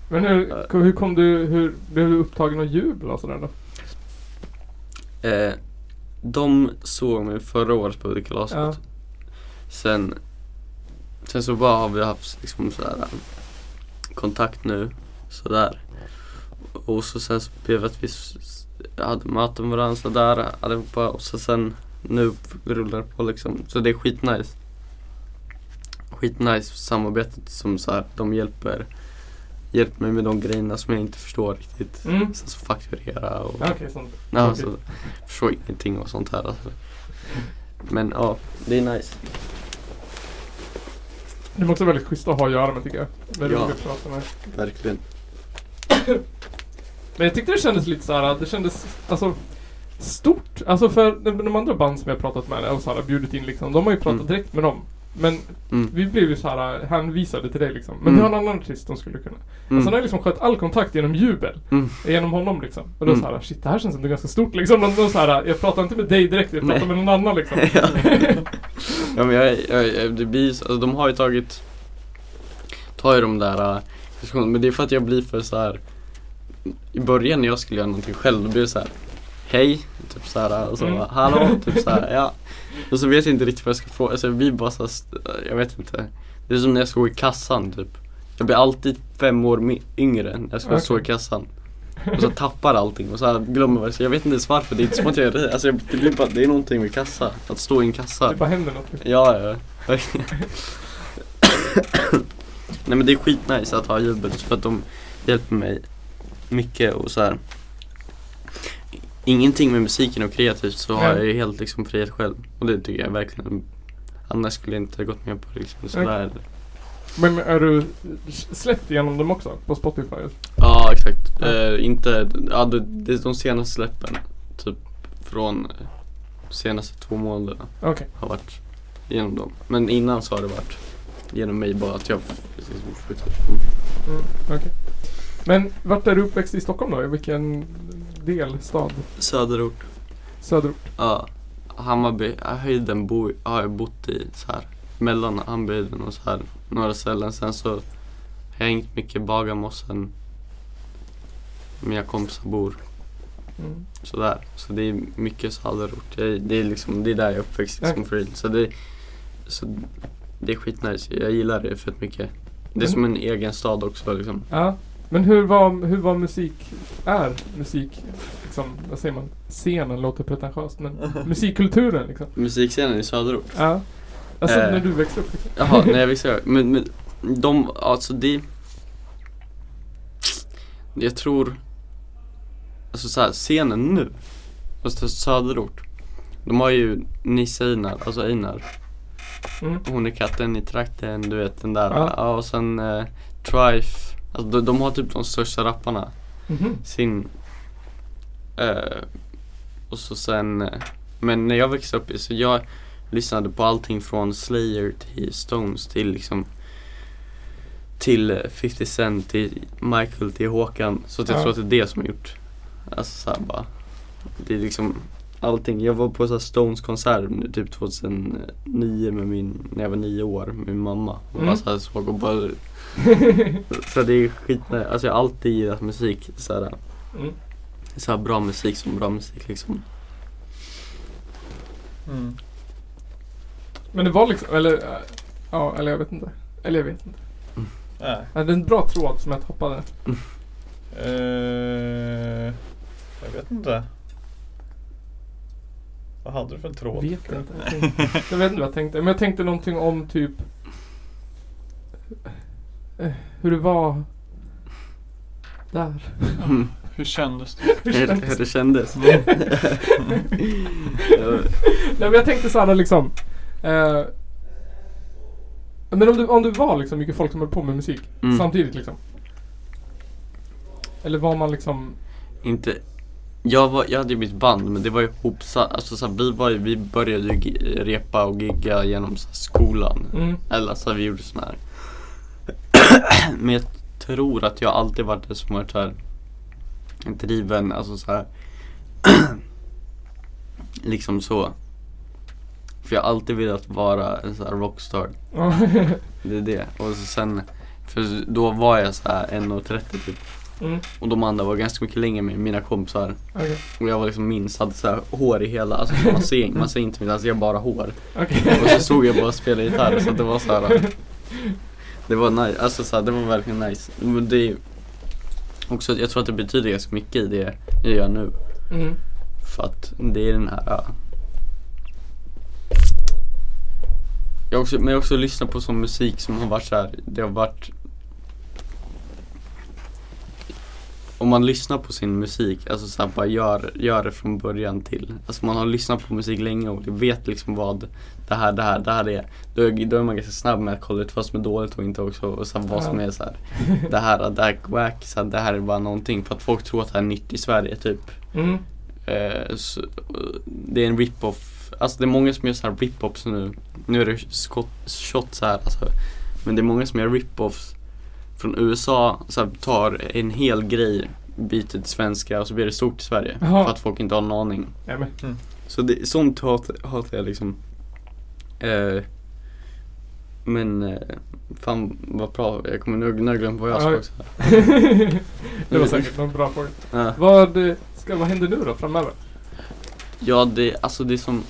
Men hur, hur kom du, hur blev du upptagen av jubel och sådär då? Eh, de såg mig förra året på kalaset. Ja. Sen, sen så bara har vi haft liksom sådär kontakt nu sådär. Och så sen så blev det att vi hade möten med varandra sådär allihopa och så sen nu rullar det på liksom. Så det är skitnice. Skitnice samarbetet som så här, de hjälper Hjälper mig med de grejerna som jag inte förstår riktigt. Mm. Sen så fakturera och Okej, sånt. Ja, Okej. så förstår ingenting och sånt här alltså. Men ja, det är nice. De är också väldigt schyssta att ha att göra med tycker jag. Väldigt Ja. att prata med. Verkligen. Men jag tyckte det kändes lite så här, det kändes alltså stort. Alltså för de, de andra band som jag pratat med och så här, bjudit in liksom, de har ju pratat Mm. direkt med dem. Men Mm. vi blev ju så här hänvisade till dig liksom. Men Mm. vi har en annan artist som skulle kunna. Mm. Och sen har liksom skött all kontakt genom jubel. Mm. Genom honom liksom. Och då Mm. så här, shit det här känns ändå ganska stort liksom. De, de så här, jag pratar inte med dig direkt, jag pratar Nej. med någon annan liksom. ja. ja men jag, jag, det blir så- alltså, de har ju tagit Tar ju de där äh, diskussionerna, men det är för att jag blir för så här. I början när jag skulle göra någonting själv då blir det så här. Hej, typ så här och så Mm. hallå, typ så här, ja Och så vet jag inte riktigt vad jag ska fråga, alltså jag blir bara så här, st- jag vet inte Det är som när jag ska gå i kassan typ Jag blir alltid fem år yngre när jag ska Okej. stå i kassan Och så tappar allting och så glömmer man, så jag vet inte ens varför, det är inte som att jag är alltså jag, det, blir bara, det är någonting med kassa, att stå i en kassa Det bara händer något. Ja, ja. Nej men det är skitnice att ha jubel för att de hjälper mig mycket och så här. Ingenting med musiken och kreativt så har jag ju helt liksom frihet själv. Och det tycker jag verkligen. Annars skulle jag inte ha gått med på liksom sådär. Men är du släppt igenom dem också på Spotify? Ja exakt. Ja. Eh, inte, ja det, det är de senaste släppen. Typ från eh, senaste två månaderna Okej. har varit genom dem. Men innan så har det varit genom mig bara att jag precis. Mm. Okej. Men vart är du uppväxt i Stockholm då? I vilken del, stad? Söderort. Söderort? Ja. Hammarby, höjden bo, har jag bott i så här. Mellan Hammarbyhöjden och så här några ställen. Sen så har jag hängt mycket i Bagarmossen. Mina kompisar bor Mm. sådär. Så det är mycket söderort. Jag, det är liksom, det är där jag är uppväxt liksom för. Så det, så det är skitnice. Jag gillar det fett mycket. Det är Men- som en egen stad också liksom. Ja. Men hur var, hur var musik, är musik, liksom, vad säger man? Scenen låter pretentiöst men musikkulturen liksom. Musikscenen i söderort. Ja. Alltså Eh. när du växte upp liksom. Jaha, nej jag visste men, men de, alltså det Jag tror Alltså såhär, scenen nu Alltså söderort De har ju Nisse Einar, alltså Einar Mm. Hon är katten i trakten, du vet den där Ja. Ja, och sen eh, Trife Alltså de, de har typ de största rapparna Mhm. Sin eh, Och så sen eh, Men när jag växte upp, så jag lyssnade på allting från Slayer till Stones till liksom Till eh, 50 Cent, till Michael, till Håkan Så jag Ja. tror att det är det som har gjort Alltså såhär bara Det är liksom allting. Jag var på så här Stones konsert nu, typ 2009 med min, när jag var nio år med min mamma. Och Mm. bara så såg och bara Så det är skit, alltså jag har alltid gillat musik så här, Mm. så här bra musik som bra musik liksom. Mm. Men det var liksom, eller äh, ja, eller jag vet inte. Eller jag vet inte. Nej. Ja, det är en bra tråd som jag toppade. Eh, jag vet inte. Vad hade du för en tråd? Vet inte. Jag, tänkte, jag vet inte vad jag tänkte. Men jag tänkte någonting om typ eh, hur det var där. Mm. Hur kändes det? Hur, hur det kändes. Nej men jag tänkte såhär liksom. Eh, men om du, om du var liksom mycket folk som höll på med musik Mm. samtidigt liksom. Eller var man liksom Inte jag, var, jag hade ju mitt band men det var ju ihopsatt, alltså så här, vi, var vi började ju repa och gigga genom här, skolan. mm, Eller så här, vi gjorde sån här. men jag tror att jag alltid varit det som varit såhär driven, alltså så här. liksom så. För jag har alltid velat vara en sån här rockstar. Det är det. Och så sen, för då var jag så här 1,30 typ. Mm, Och de andra var ganska mycket längre med mina kompisar. okej. Och jag var liksom minst, hade så här hår i hela, alltså man ser, man ser inte mitt alltså jag har bara hår. Okej. Och så stod jag bara och spelade gitarr så det var så här. Det var nice, alltså så här, det var verkligen nice. Men det också, jag tror att det betyder ganska mycket i det jag gör nu. Mm, För att det är den här jag också, Men jag har också lyssnat på sån musik som har varit så här, det har varit Om man lyssnar på sin musik, alltså så här, bara gör, gör det från början till Alltså man har lyssnat på musik länge och vet liksom vad det här, det här, det här är. Då är, då är man ganska snabb med att kolla ut vad som är dåligt och inte också och så här, vad som är så här, Det här, det här är wack, så här, det här är bara någonting. För att folk tror att det här är nytt i Sverige typ. Mm, Eh, så, det är en rip-off, alltså det är många som gör så här rip-offs nu. Nu är det skott, shots här alltså. Men det är många som gör rip-offs från USA, så här, tar en hel grej, byter till svenska och så blir det stort i Sverige. Jaha. För att folk inte har en aning. ja, men, Så det, sånt hatar hatar jag liksom. Eh, men eh, fan vad bra, jag kommer nu jag glömt vad jag sa också. det var säkert någon bra fråga. Ja. Vad, eh, ska, vad händer nu då framöver? Ja, det, alltså det är som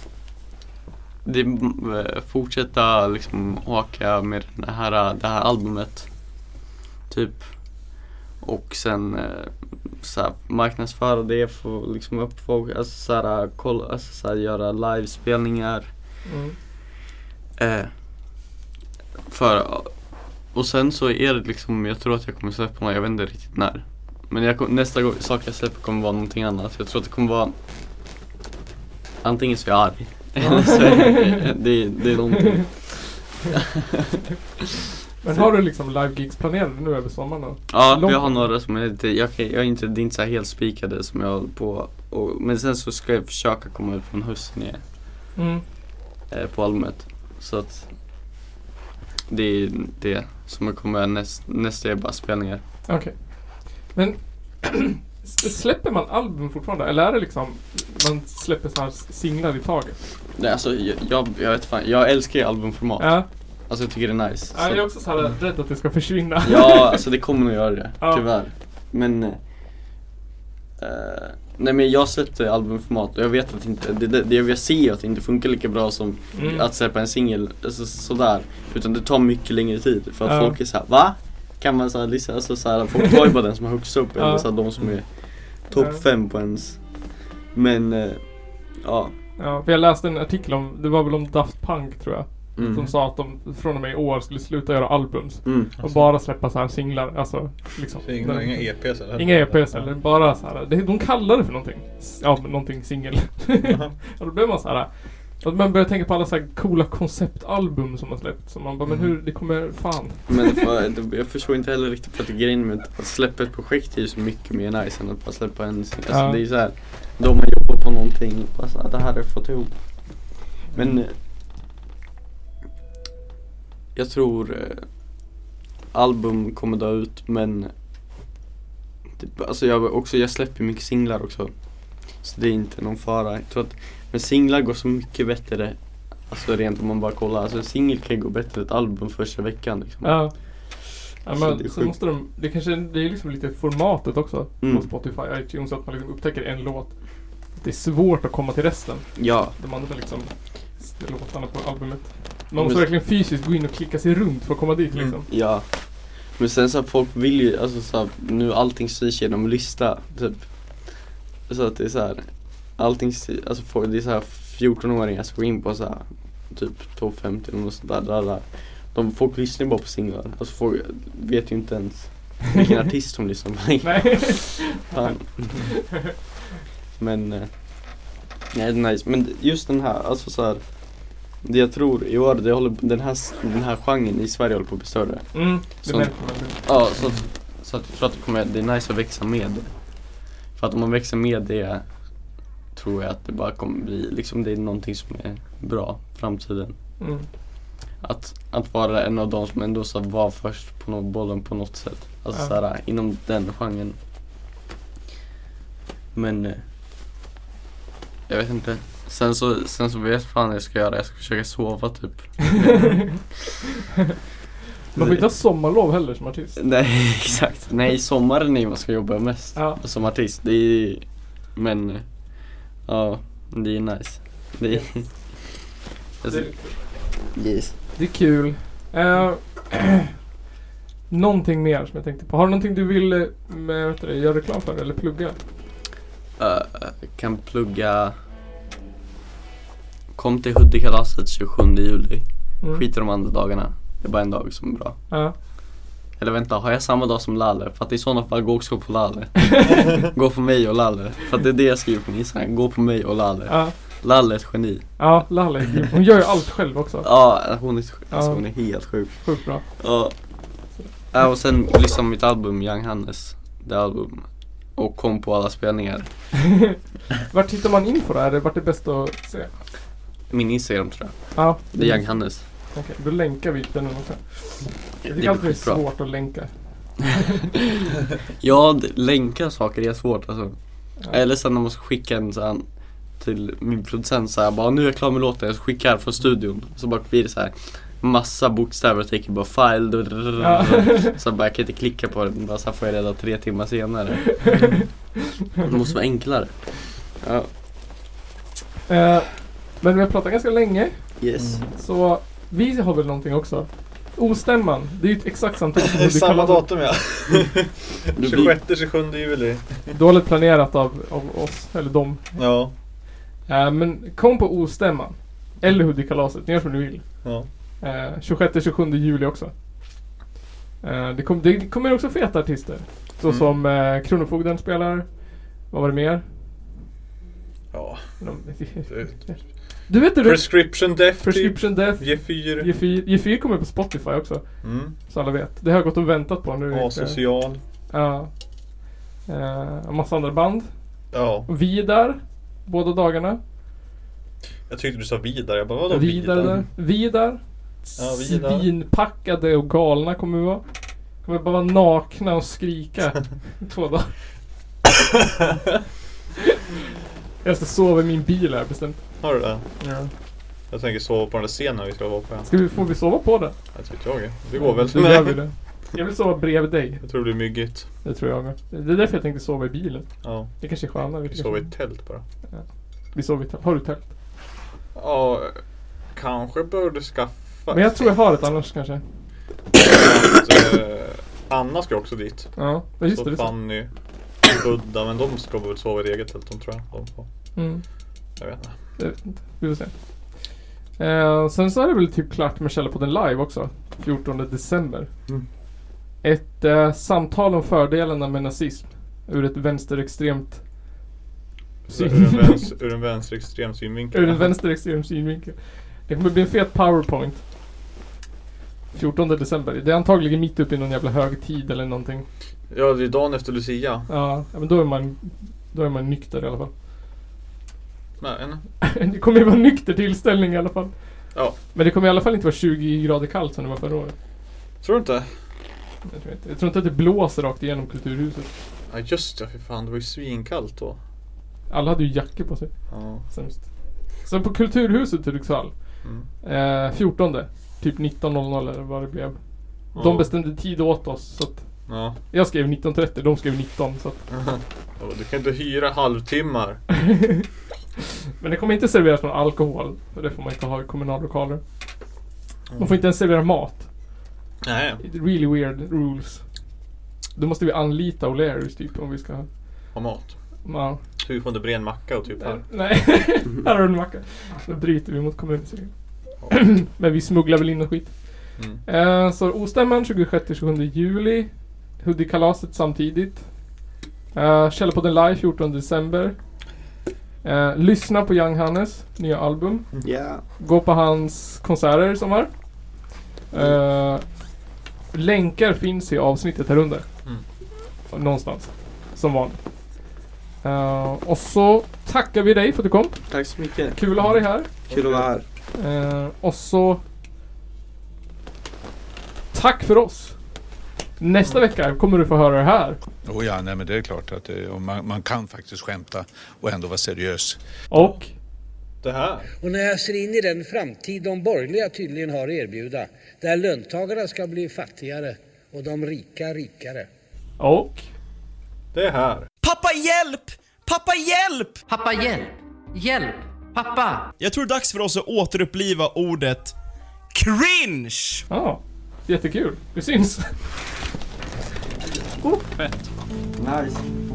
det är, eh, fortsätta liksom åka med det här, det här albumet. Typ. Och sen eh, så här, marknadsföra det, få liksom upp folk, alltså så här, kolla, alltså, så här, göra livespelningar. Mm. Eh, för, och sen så är det liksom, jag tror att jag kommer släppa något, jag vet inte riktigt när. Men jag, nästa gång, sak jag släpper kommer vara någonting annat. Jag tror att det kommer vara Antingen så är jag arg. Eller så är det, det är någonting. Men har du liksom live gigs planerade nu över sommaren då? Ja, Långt- jag har några som är lite, jag, kan- jag är inte, det är inte så helt spikade som jag håller på och, Men sen så ska jag försöka komma ut från hösten igen Mm. eh, på albumet. Så att det är det som kommer näst, nästa är bara spelningar. Okej. Men s- släpper man album fortfarande? Eller är det liksom man släpper så här singlar i taget? Nej, alltså jag, jag, jag vet fan, jag älskar ju albumformat. Ja. Alltså jag tycker det är nice. Ja, jag är också så här rädd att det ska försvinna. Ja, alltså det kommer nog göra det, Ja. tyvärr. Men eh, Nej men jag släppte albumformat och jag vet att inte, det, det, det jag ser att det inte funkar lika bra som Mm. att släppa en singel, alltså, sådär. Utan det tar mycket längre tid för att Ja. folk är såhär, va? Kan man såhär, liksom, alltså, såhär, folk tar ju bara den som har högst upp Ja. eller såhär, de som är topp fem på ens Men, eh, ja Ja, för jag läste en artikel om, det var väl om Daft Punk tror jag. Mm. Som sa att de från och med i år skulle sluta göra albums. Mm. Och bara släppa så här singlar, alltså liksom. Så inga, inga EPs eller? Inga EPs eller bara så här. Det, de kallar det för någonting. Ja, någonting singel. Jaha. och då blev man så här. Att man börjar tänka på alla så här coola konceptalbum som har släppts. Så man bara, men hur, det kommer fan. Men för, det- jag förstår inte heller riktigt för att grejen med att släppa ett projekt är ju så mycket mer nice än att bara släppa en singel. Alltså Ja. det är ju såhär, då man jobbar på någonting, bara så här, det här har jag fått ihop. Men jag tror eh, album kommer dö ut men det, alltså jag, också, jag släpper mycket singlar också. Så det är inte någon fara. Jag tror att, men singlar går så mycket bättre Alltså rent om man bara kollar, alltså en singel kan gå bättre än ett album första veckan liksom. Ja. Ja, Så men det är så måste de, det kanske, det är liksom lite formatet också Mm. på Spotify, iTunes, att man liksom upptäcker en låt. Det är svårt att komma till resten. Ja, De andra liksom låtarna på albumet. Man måste verkligen fysiskt gå in och klicka sig runt för att komma dit Mm. liksom. ja. Men sen så här, folk vill ju, alltså så här, nu allting styrs genom lista, typ. Så att det är så här, allting alltså folk, det är så här 14-åringar som går in på så här, typ topp 50 eller något sånt där, där, där. De, folk lyssnar ju bara på singlar, alltså folk vet ju inte ens vilken artist de lyssnar på längre. Men, eh, nej det är nice. Men just den här, alltså så här. Det jag tror i år, det håller, den, här, den här genren i Sverige håller på att bli större. Mm, det märker man. Ja, så så att jag tror att det, kommer, det är nice att växa med det. För att om man växer med det tror jag att det bara kommer bli, liksom det är någonting som är bra framtiden. Mm. Att, att vara en av de som ändå så var först på nå- bollen på något sätt. Alltså Ja. såhär, inom den genren. Men eh, Jag vet inte. Sen så, sen så vet jag fan vad jag ska göra. Jag ska försöka sova typ. Man får inte ha sommarlov heller som artist. Nej exakt. Nej sommaren är man ska jobba mest Ja. som artist. Det är Men Ja, det är nice. Det är, alltså, Det, yes. det är kul. Eh, någonting mer som jag tänkte på. Har du någonting du vill eh, med, vet du, göra reklam för eller plugga? Uh, kan plugga Kom till Hudikkalaset 27 juli. Mm. Skit i de andra dagarna. Det är bara en dag som är bra. Ja. Eller vänta, har jag samma dag som Lalle? För att i sådana fall gå också på Lalle. gå på mig och Lalle. För att det är det jag skriver på min Instagram. Gå på mig och Lalle. Ja, Lalle är ett geni. ja Lalle. Hon gör ju allt själv också. Ja, hon är, alltså, hon är helt sjuk. Sjukt bra. Ja. ja och sen lyssna på mitt album Young Hannes. Det album. Och kom på alla spelningar. Vart hittar man info då? Är det, vart är bäst att se? Min Instagram tror jag. Ja. Det är Young Hannes. Okej, då länkar vi den också. Jag Det tycker är alltid det är svårt att länka. Ja, länka saker är svårt alltså. Ja. Eller sen när man ska skicka en sån här till min producent så här, bara nu är jag klar med låten, jag ska skicka här från studion. Så bara blir det så här massa bokstäver och tänker bara file. Ja. Så bara jag kan inte klicka på den, bara så får jag reda tre timmar senare. Det måste vara enklare. Ja, Eh, men vi har pratat ganska länge. yes. Så vi har väl någonting också. Ostämman. Det är ju exakt samtidigt som Samma datum ja. Det blir- 26-27 juli. Dåligt planerat av, av oss, eller dem. Ja. Eh, men kom på Ostämman. Eller Hudikkalaset, ni gör som ni vill. ja. Eh, 26-27 juli också. Eh, det, kom, det kommer också feta artister. Så Mm. som eh, Kronofogden spelar. Vad var det mer? Ja. det- Du vet du Prescription Death Prescription Death. typ. G4. G4, G4 kommer på Spotify också. Mm. Så alla vet. Det har jag gått och väntat på nu. Asocial. Ja. Eh, massa andra band. Ja. Vi där. Båda dagarna. Jag tyckte du sa vidare. Jag bara vadå Vidare där. Vi där. Ja, vi där. Svinpackade och galna kommer vi vara. Kommer bara vara nakna och skrika i två dagar. jag ska sova i min bil här bestämt. Har du det? Ja. Jag tänker sova på den där scenen vi ska vara på. Ska vi, får vi sova på den? Jag vet jag. Det går väl. Då gör vi det. Jag vill sova bredvid dig. Jag tror det blir myggigt. Det tror jag med. Det är därför jag tänkte sova i bilen. Ja. Det kanske är skönare. Vi sover i ett tält bara. Vi sover i tält. Har du tält? Ja, kanske borde skaffa. Men jag tror jag har ett annars kanske. att, eh, Anna ska också dit. Ja, ja, just så det. så. Fanny, Budda, men de ska väl sova i eget tält de tror jag. De får. Mm. Jag vet inte. Jag vet inte. Vi får se. Eh, sen så är det väl typ klart med Källarpodden live också. 14 december. Mm. Ett eh, samtal om fördelarna med nazism. Ur ett vänsterextremt Ur en, väns, ur en vänsterextrem synvinkel. Ur en vänsterextrem synvinkel. Det kommer bli en fet powerpoint. 14 december. Det är antagligen mitt uppe i någon jävla högtid eller någonting. Ja, det är dagen efter Lucia. Ja, ja, men då är man Då är man nykter i alla fall. Det kommer ju vara nykter tillställning i alla fall. ja. Men det kommer i alla fall inte vara 20 grader kallt som det var förra året. Tror du inte? Jag tror inte, jag tror inte att det blåser rakt igenom Kulturhuset. Ja just det, för fan. Det var ju svinkallt då. Alla hade ju jackor på sig. Ja. Sämst. Sen på Kulturhuset i Hudiksvall. Mm. Eh, 14. Typ 19.00 eller vad det blev. Ja. De bestämde tid åt oss. Så att Ja. jag skrev 19.30, de skrev 19. Så att, Ja, Du kan inte hyra halvtimmar. men det kommer inte serveras någon alkohol. För det får man inte ha i kommunallokaler. Man får inte ens servera mat. Nej. Really weird rules. Då måste vi anlita O'Learys typ om vi ska... Ha mat. Ja. Så vi får inte bre en macka och typ här. Nej, här har du en macka. Då bryter vi mot kommunen. Men vi smugglar väl in och skit. Mm. Eh, så Ostämman 26-27 juli. Hudik-kalaset samtidigt. Eh, Källarpodden live 14 december. Eh, lyssna på Young Hannes nya album. Ja. Gå på hans konserter i sommar. Eh, länkar finns i avsnittet här under. Mm. Någonstans. Som vanligt. Eh, och så tackar vi dig för att du kom. Tack så mycket. Kul att ha dig här. Kul att vara här. Eh, och så... Tack för oss. Nästa vecka kommer du få höra det här. Oh ja, nej men det är klart att det, och man, man kan faktiskt skämta och ändå vara seriös. Och... Det här. Och när jag ser in i den framtid de borgerliga tydligen har att erbjuda, där löntagarna ska bli fattigare och de rika rikare. Och... Det här. Pappa hjälp! Pappa hjälp! Pappa hjälp! Hjälp! Pappa! Jag tror det är dags för oss att återuppliva ordet cringe! Ja. Jättekul. Vi syns. Fett. Nice.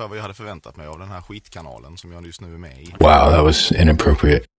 Ungefär vad jag hade förväntat mig av den här skitkanalen som jag just nu är med i. Wow, that was inappropriate.